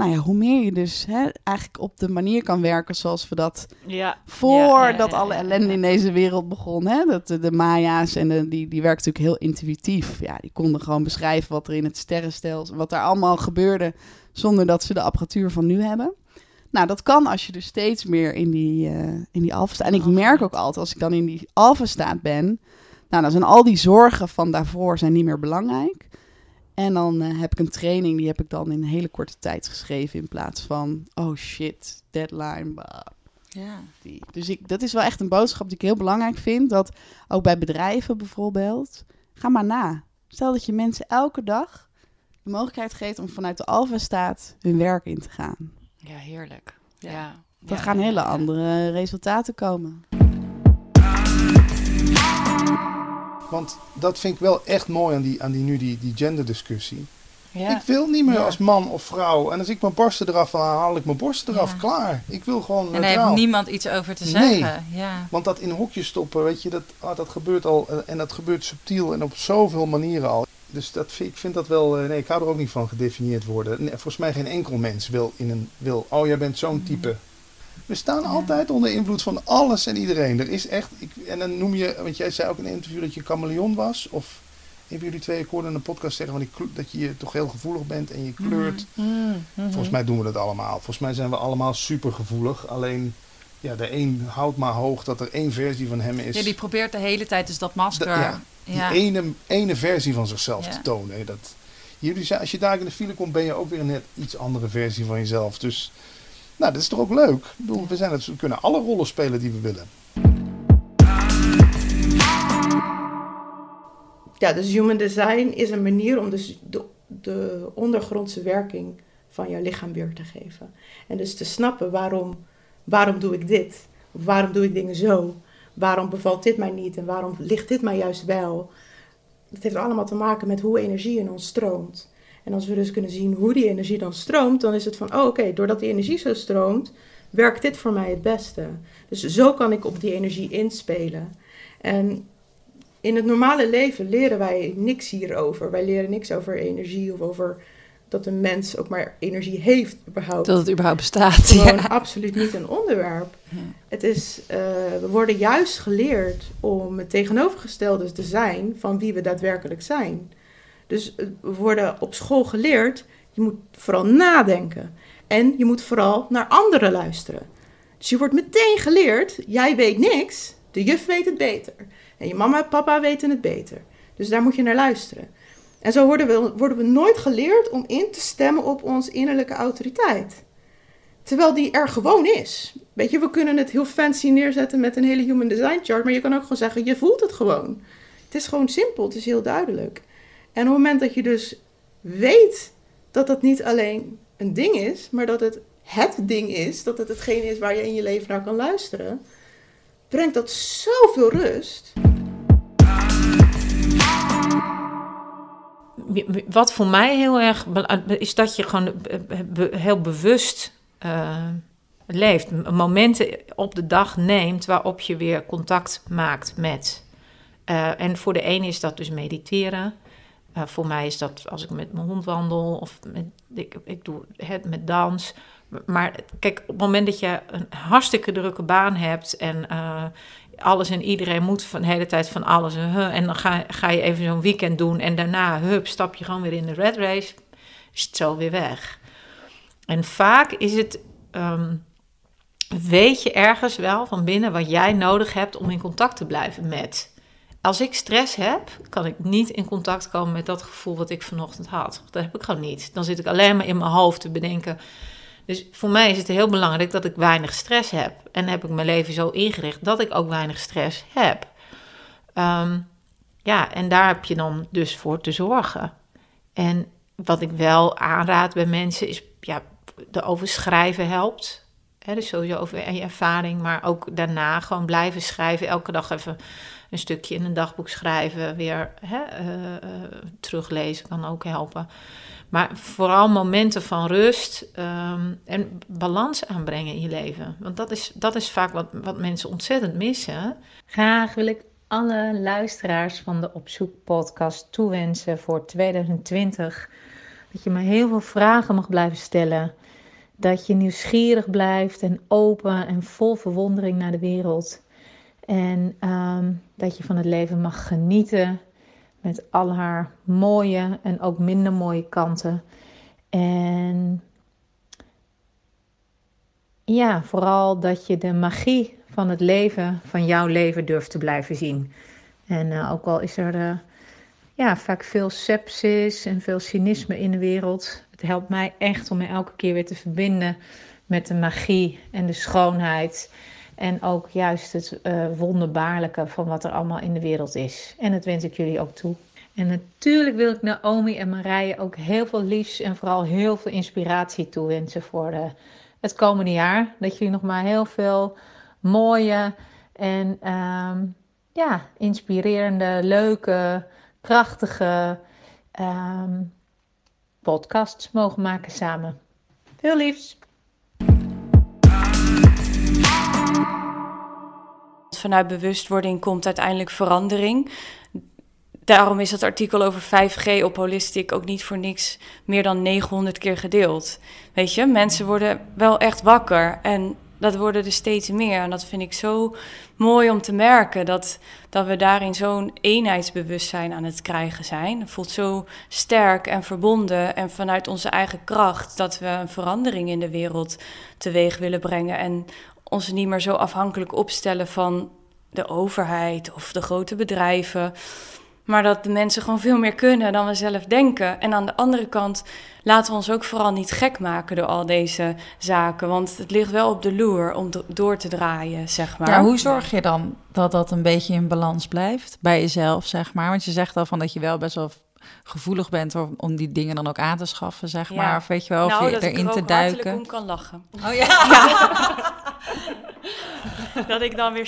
nou ja, hoe meer je dus hè, eigenlijk op de manier kan werken zoals we dat Ja. voordat alle ellende in deze wereld begon. Hè? Dat de, de Maya's en de, die, die werken natuurlijk heel intuïtief. Ja, die konden gewoon beschrijven wat er in het sterrenstelsel, wat er allemaal gebeurde, zonder dat ze de apparatuur van nu hebben. Nou, dat kan als je dus steeds meer in die, eh in die alfa staat. En ik merk ook altijd, als ik dan in die alfa staat ben, nou, dan zijn al die zorgen van daarvoor zijn niet meer belangrijk. En dan eh, heb ik een training, die heb ik dan in een hele korte tijd geschreven in plaats van, oh shit, deadline. bah. Ja. Die. Dus ik, dat is wel echt een boodschap die ik heel belangrijk vind. Dat ook bij bedrijven bijvoorbeeld, ga maar na. Stel dat je mensen elke dag de mogelijkheid geeft om vanuit de alfa-staat hun werk in te gaan. Ja, heerlijk. Ja. Dan gaan hele andere resultaten komen. Want dat vind ik wel echt mooi aan die, aan die nu die, die genderdiscussie. Ja. Ik wil niet meer Ja. als man of vrouw. En als ik mijn borsten eraf haal, haal ik mijn borsten eraf. Ja. Klaar. Ik wil gewoon En daar heeft niemand iets over te Nee. zeggen. Ja. Want dat in hokjes stoppen, weet je, dat, ah, dat gebeurt al. eh, En dat gebeurt subtiel en op zoveel manieren al. Dus dat, vind- ik vind dat wel... eh, Nee, ik hou er ook niet van gedefinieerd worden. Nee, volgens mij geen enkel mens wil in een... Wil, oh, jij bent zo'n type. We staan altijd onder invloed van alles en iedereen. Er is echt... Ik, en dan noem je... Want jij zei ook in een interview dat je chameleon was. Of een van jullie twee, ik hoorde in een podcast zeggen... Van die, dat je toch heel gevoelig bent en je kleurt. Mm, mhm. Volgens mij doen we dat allemaal. Volgens mij zijn we allemaal super gevoelig. Alleen... Ja, de een houdt maar hoog dat er één versie van hem is. Ja, die probeert de hele tijd dus dat masker. Da- ja, die Ja. ene, ene versie van zichzelf Ja. te tonen. hè, Dat, jullie zijn, als je daar in de file komt, ben je ook weer een net iets andere versie van jezelf. Dus nou, dat is toch ook leuk? Ik bedoel, we, zijn het, kunnen alle rollen spelen die we willen. Ja, dus human design is een manier om dus de, de ondergrondse werking van jouw lichaam weer te geven. En dus te snappen waarom, waarom doe ik dit? Waarom doe ik dingen zo? waarom bevalt dit mij niet en waarom ligt dit mij juist wel. Dat heeft allemaal te maken met hoe energie in ons stroomt. En als we dus kunnen zien hoe die energie dan stroomt, dan is het van, oh oké, doordat die energie zo stroomt, werkt dit voor mij het beste. Dus zo kan ik op die energie inspelen. En in het normale leven leren wij niks hierover. Wij leren niks over energie of over dat een mens ook maar energie heeft überhaupt. Dat het überhaupt bestaat, Gewoon ja. absoluut niet een onderwerp. Het is, eh, we worden juist geleerd om het tegenovergestelde te zijn van wie we daadwerkelijk zijn. Dus eh, we worden op school geleerd, je moet vooral nadenken. En je moet vooral naar anderen luisteren. Dus je wordt meteen geleerd, jij weet niks, de juf weet het beter. En je mama en papa weten het beter. Dus daar moet je naar luisteren. En zo worden we, worden we nooit geleerd om in te stemmen op ons innerlijke autoriteit. Terwijl die er gewoon is. Weet je, we kunnen het heel fancy neerzetten met een hele human design chart, maar je kan ook gewoon zeggen, je voelt het gewoon. Het is gewoon simpel, het is heel duidelijk. En op het moment dat je dus weet dat dat niet alleen een ding is, maar dat het het ding is, dat het hetgeen is waar je in je leven naar kan luisteren, brengt dat zoveel rust. Wat voor mij heel erg is dat je gewoon be- heel bewust eh, leeft. Momenten op de dag neemt waarop je weer contact maakt met. Eh, en voor de ene is dat dus mediteren. Eh, voor mij is dat als ik met mijn hond wandel of met, ik, ik doe het met dans. Maar kijk, op het moment dat je een hartstikke drukke baan hebt en eh, alles en iedereen moet van de hele tijd van alles en, en dan ga, ga je even zo'n weekend doen en daarna, hup, stap je gewoon weer in de red race, is het zo weer weg. En vaak is het, ehm, weet je ergens wel van binnen wat jij nodig hebt om in contact te blijven met. Als ik stress heb, kan ik niet in contact komen met dat gevoel wat ik vanochtend had. Dat heb ik gewoon niet. Dan zit ik alleen maar in mijn hoofd te bedenken. Dus voor mij is het heel belangrijk dat ik weinig stress heb. En heb ik mijn leven zo ingericht dat ik ook weinig stress heb. Ehm, ja, en daar heb je dan dus voor te zorgen. En wat ik wel aanraad bij mensen is, ja, erover schrijven helpt. Hè, dus sowieso over je ervaring, maar ook daarna gewoon blijven schrijven. Elke dag even een stukje in een dagboek schrijven, weer hè, eh, eh, teruglezen kan ook helpen. Maar vooral momenten van rust ehm, en balans aanbrengen in je leven. Want dat is, dat is vaak wat, wat mensen ontzettend missen. Graag wil ik alle luisteraars van de Op Zoek podcast toewensen voor 2020. Dat je me heel veel vragen mag blijven stellen. Dat je nieuwsgierig blijft en open en vol verwondering naar de wereld. En ehm, dat je van het leven mag genieten met al haar mooie en ook minder mooie kanten. En ja, vooral dat je de magie van het leven, van jouw leven, durft te blijven zien. En eh, ook al is er eh, ja, vaak veel sepsis en veel cynisme in de wereld, het helpt mij echt om me elke keer weer te verbinden met de magie en de schoonheid. En ook juist het eh, wonderbaarlijke van wat er allemaal in de wereld is. En dat wens ik jullie ook toe. En natuurlijk wil ik Naomi en Marije ook heel veel liefs en vooral heel veel inspiratie toewensen voor de, het komende jaar. Dat jullie nog maar heel veel mooie en ehm, ja, inspirerende, leuke, krachtige ehm, podcasts mogen maken samen. Veel liefs! Vanuit bewustwording komt uiteindelijk verandering. Daarom is dat artikel over 5G op Holistic ook niet voor niks meer dan 900 keer gedeeld. Weet je, mensen worden wel echt wakker en dat worden er steeds meer. En dat vind ik zo mooi om te merken, dat, dat we daarin zo'n eenheidsbewustzijn aan het krijgen zijn. Het voelt zo sterk en verbonden en vanuit onze eigen kracht dat we een verandering in de wereld teweeg willen brengen. En ons niet meer zo afhankelijk opstellen van de overheid of de grote bedrijven. Maar dat de mensen gewoon veel meer kunnen dan we zelf denken. En aan de andere kant laten we ons ook vooral niet gek maken door al deze zaken. Want het ligt wel op de loer om do- door te draaien, zeg maar. Hoe zorg je dan dat dat een beetje in balans blijft bij jezelf, zeg maar? Want je zegt al van dat je wel best wel gevoelig bent om, die dingen dan ook aan te schaffen, zeg Ja. maar. Of weet je wel, of nou, je erin er te ook duiken. om kan lachen. Oh ja. dat ik dan weer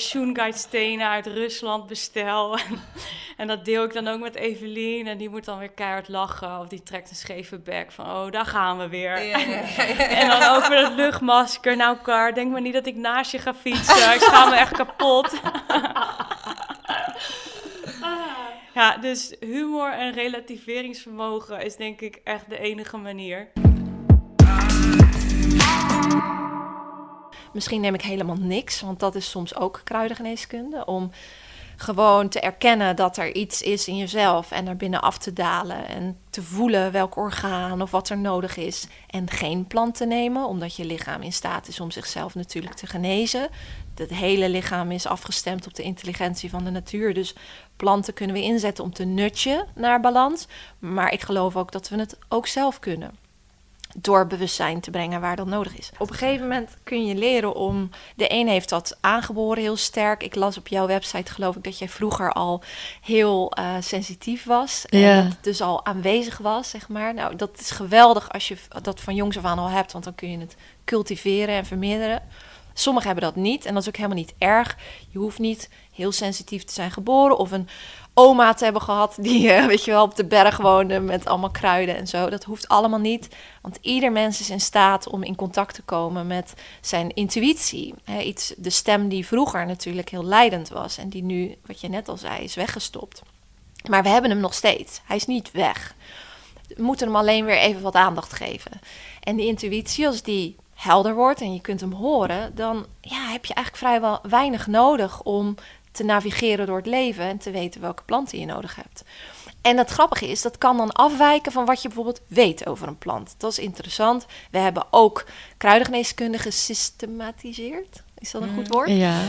stenen uit Rusland bestel. en dat deel ik dan ook met Evelien. En die moet dan weer keihard lachen. Of die trekt een scheve bek van, oh, daar gaan we weer. en dan over het luchtmasker. Nou, Kar, denk maar niet dat ik naast je ga fietsen. Ik ga me echt kapot. ja, dus humor en relativeringsvermogen is denk ik echt de enige manier. Misschien neem ik helemaal niks, want dat is soms ook kruidengeneeskunde. Om gewoon te erkennen dat er iets is in jezelf en er binnen af te dalen en te voelen welk orgaan of wat er nodig is. En geen plant te nemen, omdat je lichaam in staat is om zichzelf natuurlijk te genezen. Het hele lichaam is afgestemd op de intelligentie van de natuur. Dus planten kunnen we inzetten om te nutje naar balans. Maar ik geloof ook dat we het ook zelf kunnen door bewustzijn te brengen waar dat nodig is. Op een gegeven moment kun je leren om. De een heeft dat aangeboren heel sterk. Ik las op jouw website, geloof ik, dat jij vroeger al heel uh, sensitief was. En ja. dat het dus al aanwezig was, zeg maar. Nou, dat is geweldig als je dat van jongs af aan al hebt, want dan kun je het cultiveren en vermeerderen. Sommigen hebben dat niet en dat is ook helemaal niet erg. Je hoeft niet heel sensitief te zijn geboren of een oma te hebben gehad die, uh, weet je wel, op de berg woonde met allemaal kruiden en zo. Dat hoeft allemaal niet, want ieder mens is in staat om in contact te komen met zijn intuïtie. iets, de stem die vroeger natuurlijk heel leidend was en die nu, wat je net al zei, is weggestopt. Maar we hebben hem nog steeds. Hij is niet weg. We moeten hem alleen weer even wat aandacht geven. En die intuïtie, als die helder wordt en je kunt hem horen, dan ja, heb je eigenlijk vrijwel weinig nodig om te navigeren door het leven en te weten welke planten je nodig hebt. En het grappige is, dat kan dan afwijken van wat je bijvoorbeeld weet over een plant. Dat is interessant. We hebben ook kruidengeneeskunde gesystematiseerd. Is dat een goed woord? Ja.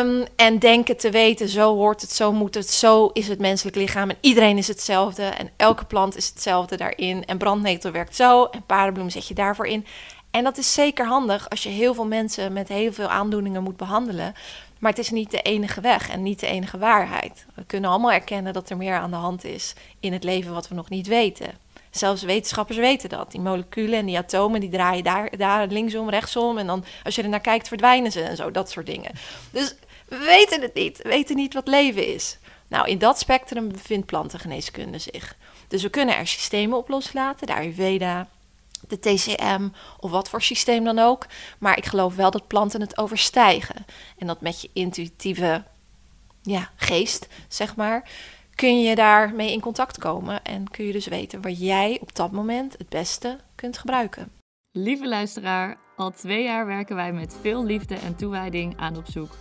Um, en denken te weten, zo hoort het, zo moet het, zo is het menselijk lichaam. En iedereen is hetzelfde. En elke plant is hetzelfde daarin. En brandnetel werkt zo. En paardenbloem zet je daarvoor in. En dat is zeker handig als je heel veel mensen met heel veel aandoeningen moet behandelen. Maar het is niet de enige weg en niet de enige waarheid. We kunnen allemaal erkennen dat er meer aan de hand is in het leven wat we nog niet weten. Zelfs wetenschappers weten dat. Die moleculen en die atomen die draaien daar, daar linksom, rechtsom. En dan als je er naar kijkt verdwijnen ze en zo, dat soort dingen. Dus we weten het niet. We weten niet wat leven is. Nou, in dat spectrum bevindt plantengeneeskunde zich. Dus we kunnen er systemen op loslaten. De Ayurveda, de TCM of wat voor systeem dan ook. Maar ik geloof wel dat planten het overstijgen. En dat met je intuïtieve ja, geest, zeg maar, kun je daarmee in contact komen. En kun je dus weten wat jij op dat moment het beste kunt gebruiken. Lieve luisteraar, al twee jaar werken wij met veel liefde en toewijding aan op zoek.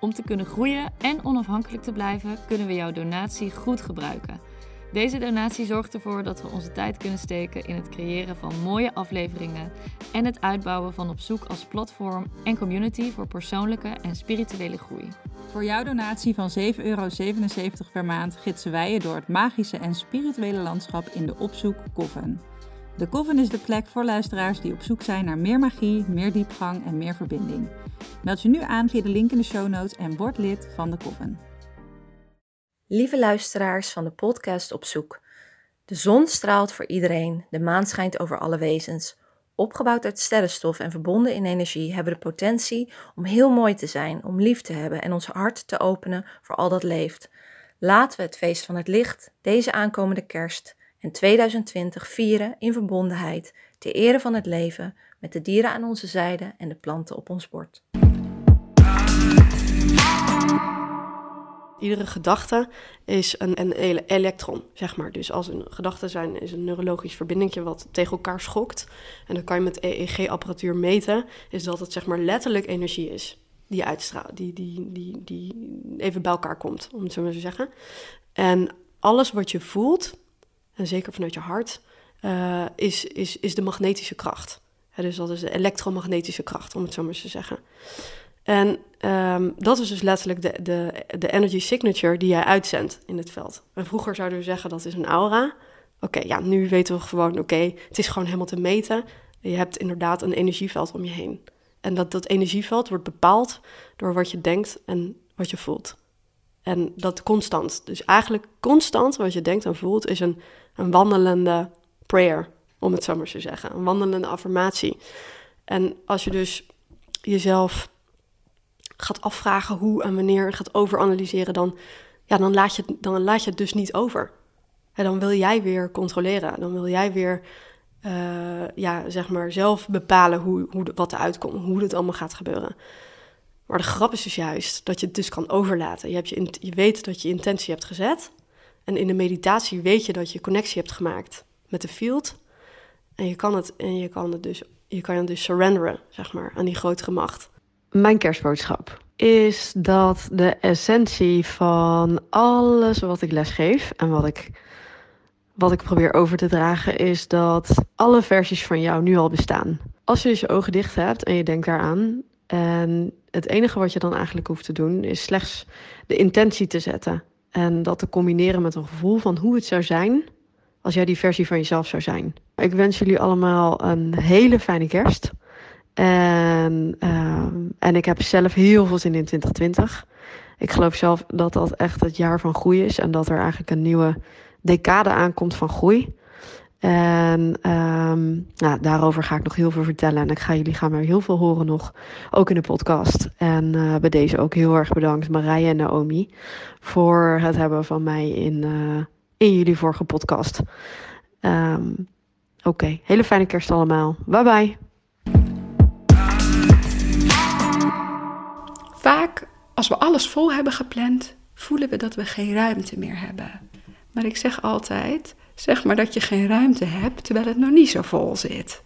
Om te kunnen groeien en onafhankelijk te blijven, kunnen we jouw donatie goed gebruiken. Deze donatie zorgt ervoor dat we onze tijd kunnen steken in het creëren van mooie afleveringen en het uitbouwen van op zoek als platform en community voor persoonlijke en spirituele groei. Voor jouw donatie van 7,77 euro per maand gidsen wij je door het magische en spirituele landschap in de Opzoek Coven. De Coven is de plek voor luisteraars die op zoek zijn naar meer magie, meer diepgang en meer verbinding. Meld je nu aan via de link in de show notes en word lid van de Coven. Lieve luisteraars van de podcast Op Zoek. De zon straalt voor iedereen, de maan schijnt over alle wezens. Opgebouwd uit sterrenstof en verbonden in energie hebben de potentie om heel mooi te zijn, om lief te hebben en ons hart te openen voor al dat leeft. Laten we het feest van het licht, deze aankomende kerst en 2020 vieren in verbondenheid, ter ere van het leven, met de dieren aan onze zijde en de planten op ons bord. Iedere gedachte is een, een ele- elektron, zeg maar. Dus als een gedachte zijn, is een neurologisch verbindingje wat tegen elkaar schokt. En dan kan je met EEG-apparatuur meten, is dat het zeg maar letterlijk energie is die uitstraalt, die, die, die, die even bij elkaar komt, om het zo maar te zeggen. En alles wat je voelt, en zeker vanuit je hart, uh, is, is, is de magnetische kracht. Dus dat is de elektromagnetische kracht, om het zo maar te zeggen. En um, dat is dus letterlijk de, de, de energy signature die jij uitzendt in het veld. En vroeger zouden we zeggen dat is een aura. Oké, ja, nu weten we gewoon, oké, het is gewoon helemaal te meten. Je hebt inderdaad een energieveld om je heen. En dat, dat energieveld wordt bepaald door wat je denkt en wat je voelt. En dat constant. Dus eigenlijk constant wat je denkt en voelt is een, een wandelende prayer, om het zo maar te zeggen. Een wandelende affirmatie. En als je dus jezelf gaat afvragen hoe en wanneer gaat overanalyseren, dan, ja, dan, laat, je, dan laat je het dus niet over. En dan wil jij weer controleren. Dan wil jij weer eh, ja, zeg maar zelf bepalen hoe, hoe, wat eruit komt, hoe het allemaal gaat gebeuren. Maar de grap is dus juist dat je het dus kan overlaten. Je, hebt je, je weet dat je intentie hebt gezet. En in de meditatie weet je dat je connectie hebt gemaakt met de field. En je kan het, en je kan het dus, je kan het dus surrenderen, zeg maar, aan die grotere macht. Mijn kerstboodschap is dat de essentie van alles wat ik lesgeef en wat ik, wat ik probeer over te dragen, is dat alle versies van jou nu al bestaan. Als je dus je ogen dicht hebt en je denkt daaraan, en het enige wat je dan eigenlijk hoeft te doen, is slechts de intentie te zetten. En dat te combineren met een gevoel van hoe het zou zijn als jij die versie van jezelf zou zijn. Ik wens jullie allemaal een hele fijne kerst. En, ehm, en ik heb zelf heel veel zin in 2020. Ik geloof zelf dat dat echt het jaar van groei is. En dat er eigenlijk een nieuwe decade aankomt van groei. En ehm, nou, daarover ga ik nog heel veel vertellen. En ik ga jullie gaan weer heel veel horen nog. Ook in de podcast. En eh, bij deze ook heel erg bedankt Marije en Naomi. Voor het hebben van mij in, eh, in jullie vorige podcast. Ehm, Oké, hele fijne kerst allemaal. Bye bye. Vaak, als we alles vol hebben gepland, voelen we dat we geen ruimte meer hebben. Maar ik zeg altijd: zeg maar dat je geen ruimte hebt terwijl het nog niet zo vol zit.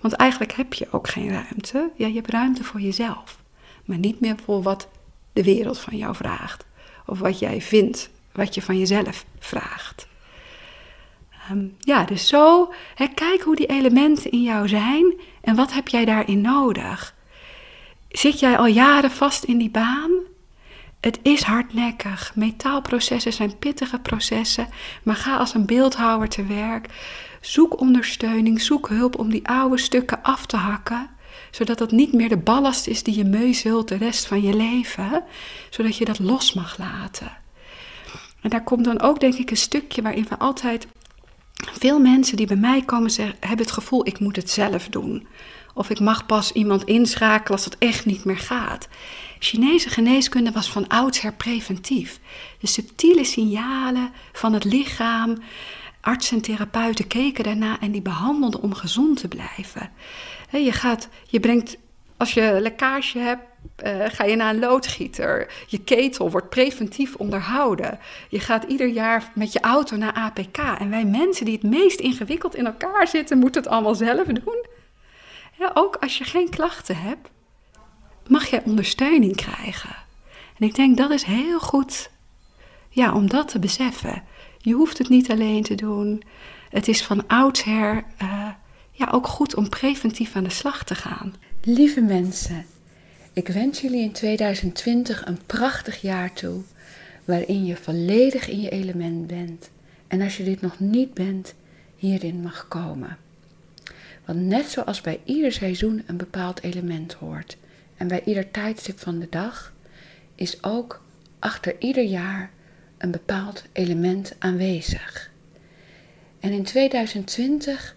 Want eigenlijk heb je ook geen ruimte. Ja, je hebt ruimte voor jezelf, maar niet meer voor wat de wereld van jou vraagt. Of wat jij vindt, wat je van jezelf vraagt. Ehm, ja, dus zo, kijk hoe die elementen in jou zijn en wat heb jij daarin nodig. Zit jij al jaren vast in die baan? Het is hardnekkig. Metaalprocessen zijn pittige processen. Maar ga als een beeldhouwer te werk. Zoek ondersteuning, zoek hulp om die oude stukken af te hakken. Zodat dat niet meer de ballast is die je meuzult de rest van je leven. Zodat je dat los mag laten. En daar komt dan ook denk ik een stukje waarin we altijd... Veel mensen die bij mij komen zeggen, hebben het gevoel ik moet het zelf doen. Of ik mag pas iemand inschakelen als het echt niet meer gaat. Chinese geneeskunde was van oudsher preventief. De subtiele signalen van het lichaam. Artsen en therapeuten keken daarna en die behandelden om gezond te blijven. Je, gaat, je brengt, als je lekkage hebt, eh, ga je naar een loodgieter. Je ketel wordt preventief onderhouden. Je gaat ieder jaar met je auto naar APK. En wij mensen die het meest ingewikkeld in elkaar zitten, moeten het allemaal zelf doen. Ja, ook als je geen klachten hebt, mag jij ondersteuning krijgen. En ik denk dat is heel goed ja, om dat te beseffen. Je hoeft het niet alleen te doen. Het is van oudsher eh, ja, ook goed om preventief aan de slag te gaan. Lieve mensen, ik wens jullie in 2020 een prachtig jaar toe, waarin je volledig in je element bent. En als je dit nog niet bent, hierin mag komen. Want net zoals bij ieder seizoen een bepaald element hoort en bij ieder tijdstip van de dag, is ook achter ieder jaar een bepaald element aanwezig. En in 2020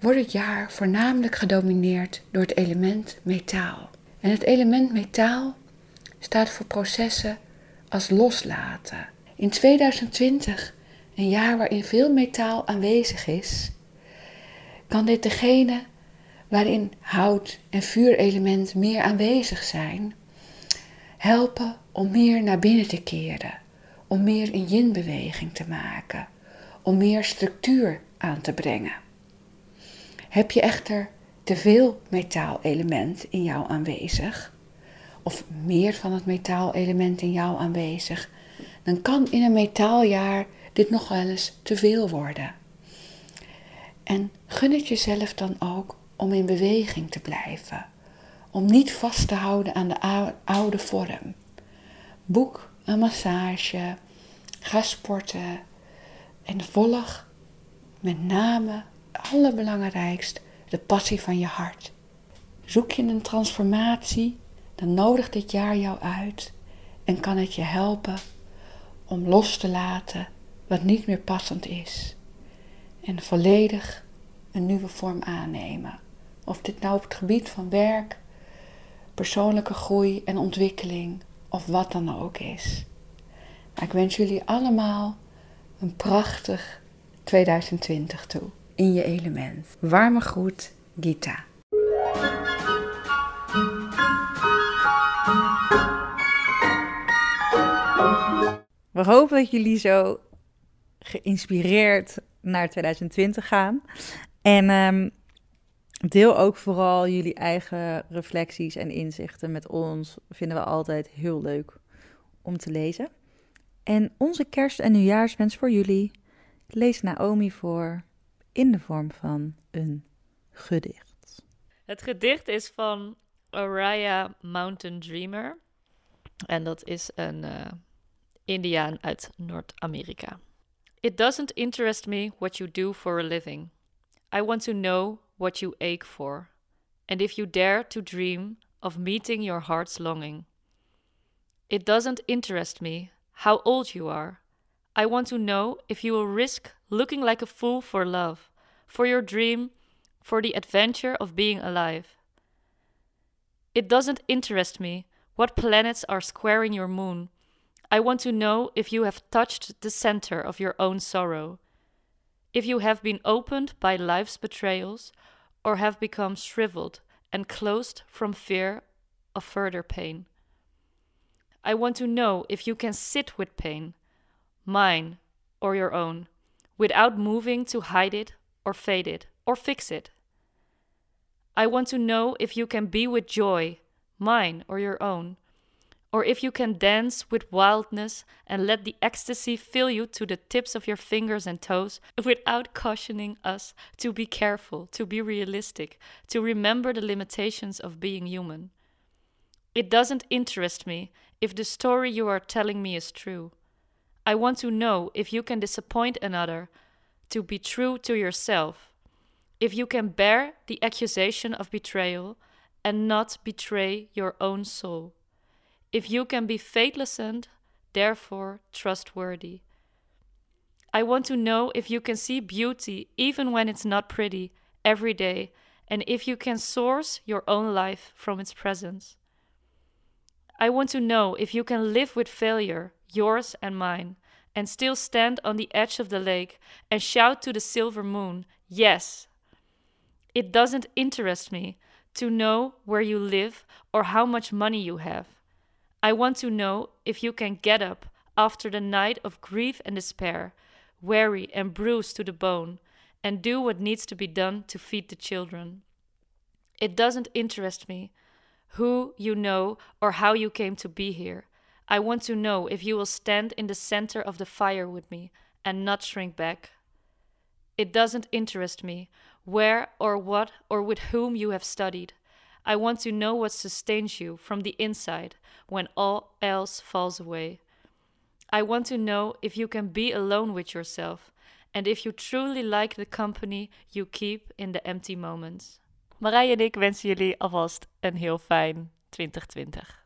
wordt het jaar voornamelijk gedomineerd door het element metaal. En het element metaal staat voor processen als loslaten. In 2020, een jaar waarin veel metaal aanwezig is, kan dit degene waarin hout en vuurelement meer aanwezig zijn, helpen om meer naar binnen te keren, om meer een yin-beweging te maken, om meer structuur aan te brengen. Heb je echter te veel metaalelement in jou aanwezig, of meer van het metaalelement in jou aanwezig, dan kan in een metaaljaar dit nog wel eens te veel worden. En gun het jezelf dan ook om in beweging te blijven, om niet vast te houden aan de oude vorm. Boek een massage, ga sporten en volg met name allerbelangrijkst de passie van je hart. Zoek je een transformatie, dan nodigt dit jaar jou uit en kan het je helpen om los te laten wat niet meer passend is en volledig een nieuwe vorm aannemen. Of dit nou op het gebied van werk, persoonlijke groei en ontwikkeling of wat dan ook is. Ik wens jullie allemaal een prachtig 2020 toe. In je element. Warme groet, Gita. We hopen dat jullie zo geïnspireerd naar 2020 gaan. En ehm, deel ook vooral jullie eigen reflecties en inzichten met ons. Vinden we altijd heel leuk om te lezen. En onze kerst- en nieuwjaarswens voor jullie leest Naomi voor in de vorm van een gedicht. Het gedicht is van Araya Mountain Dreamer. En dat is een uh, Indiaan uit Noord-Amerika. It doesn't interest me what you do for a living. I want to know what you ache for, and if you dare to dream of meeting your heart's longing. It doesn't interest me how old you are. I want to know if you will risk looking like a fool for love, for your dream, for the adventure of being alive. It doesn't interest me what planets are squaring your moon. I want to know if you have touched the center of your own sorrow, if you have been opened by life's betrayals, or have become shriveled and closed from fear of further pain. I want to know if you can sit with pain, mine or your own, without moving to hide it or fade it or fix it. I want to know if you can be with joy, mine or your own, or if you can dance with wildness and let the ecstasy fill you to the tips of your fingers and toes without cautioning us to be careful, to be realistic, to remember the limitations of being human. It doesn't interest me if the story you are telling me is true. I want to know if you can disappoint another, to be true to yourself, if you can bear the accusation of betrayal and not betray your own soul, if you can be faithless and, therefore, trustworthy. I want to know if you can see beauty even when it's not pretty every day, and if you can source your own life from its presence. I want to know if you can live with failure, yours and mine, and still stand on the edge of the lake and shout to the silver moon, Yes! It doesn't interest me to know where you live or how much money you have. I want to know if you can get up after the night of grief and despair, weary and bruised to the bone, and do what needs to be done to feed the children. It doesn't interest me who you know or how you came to be here. I want to know if you will stand in the center of the fire with me and not shrink back. It doesn't interest me where or what or with whom you have studied. I want to know what sustains you from the inside when all else falls away. I want to know if you can be alone with yourself and if you truly like the company you keep in the empty moments. Marije en ik wensen jullie alvast een heel fijn 2020.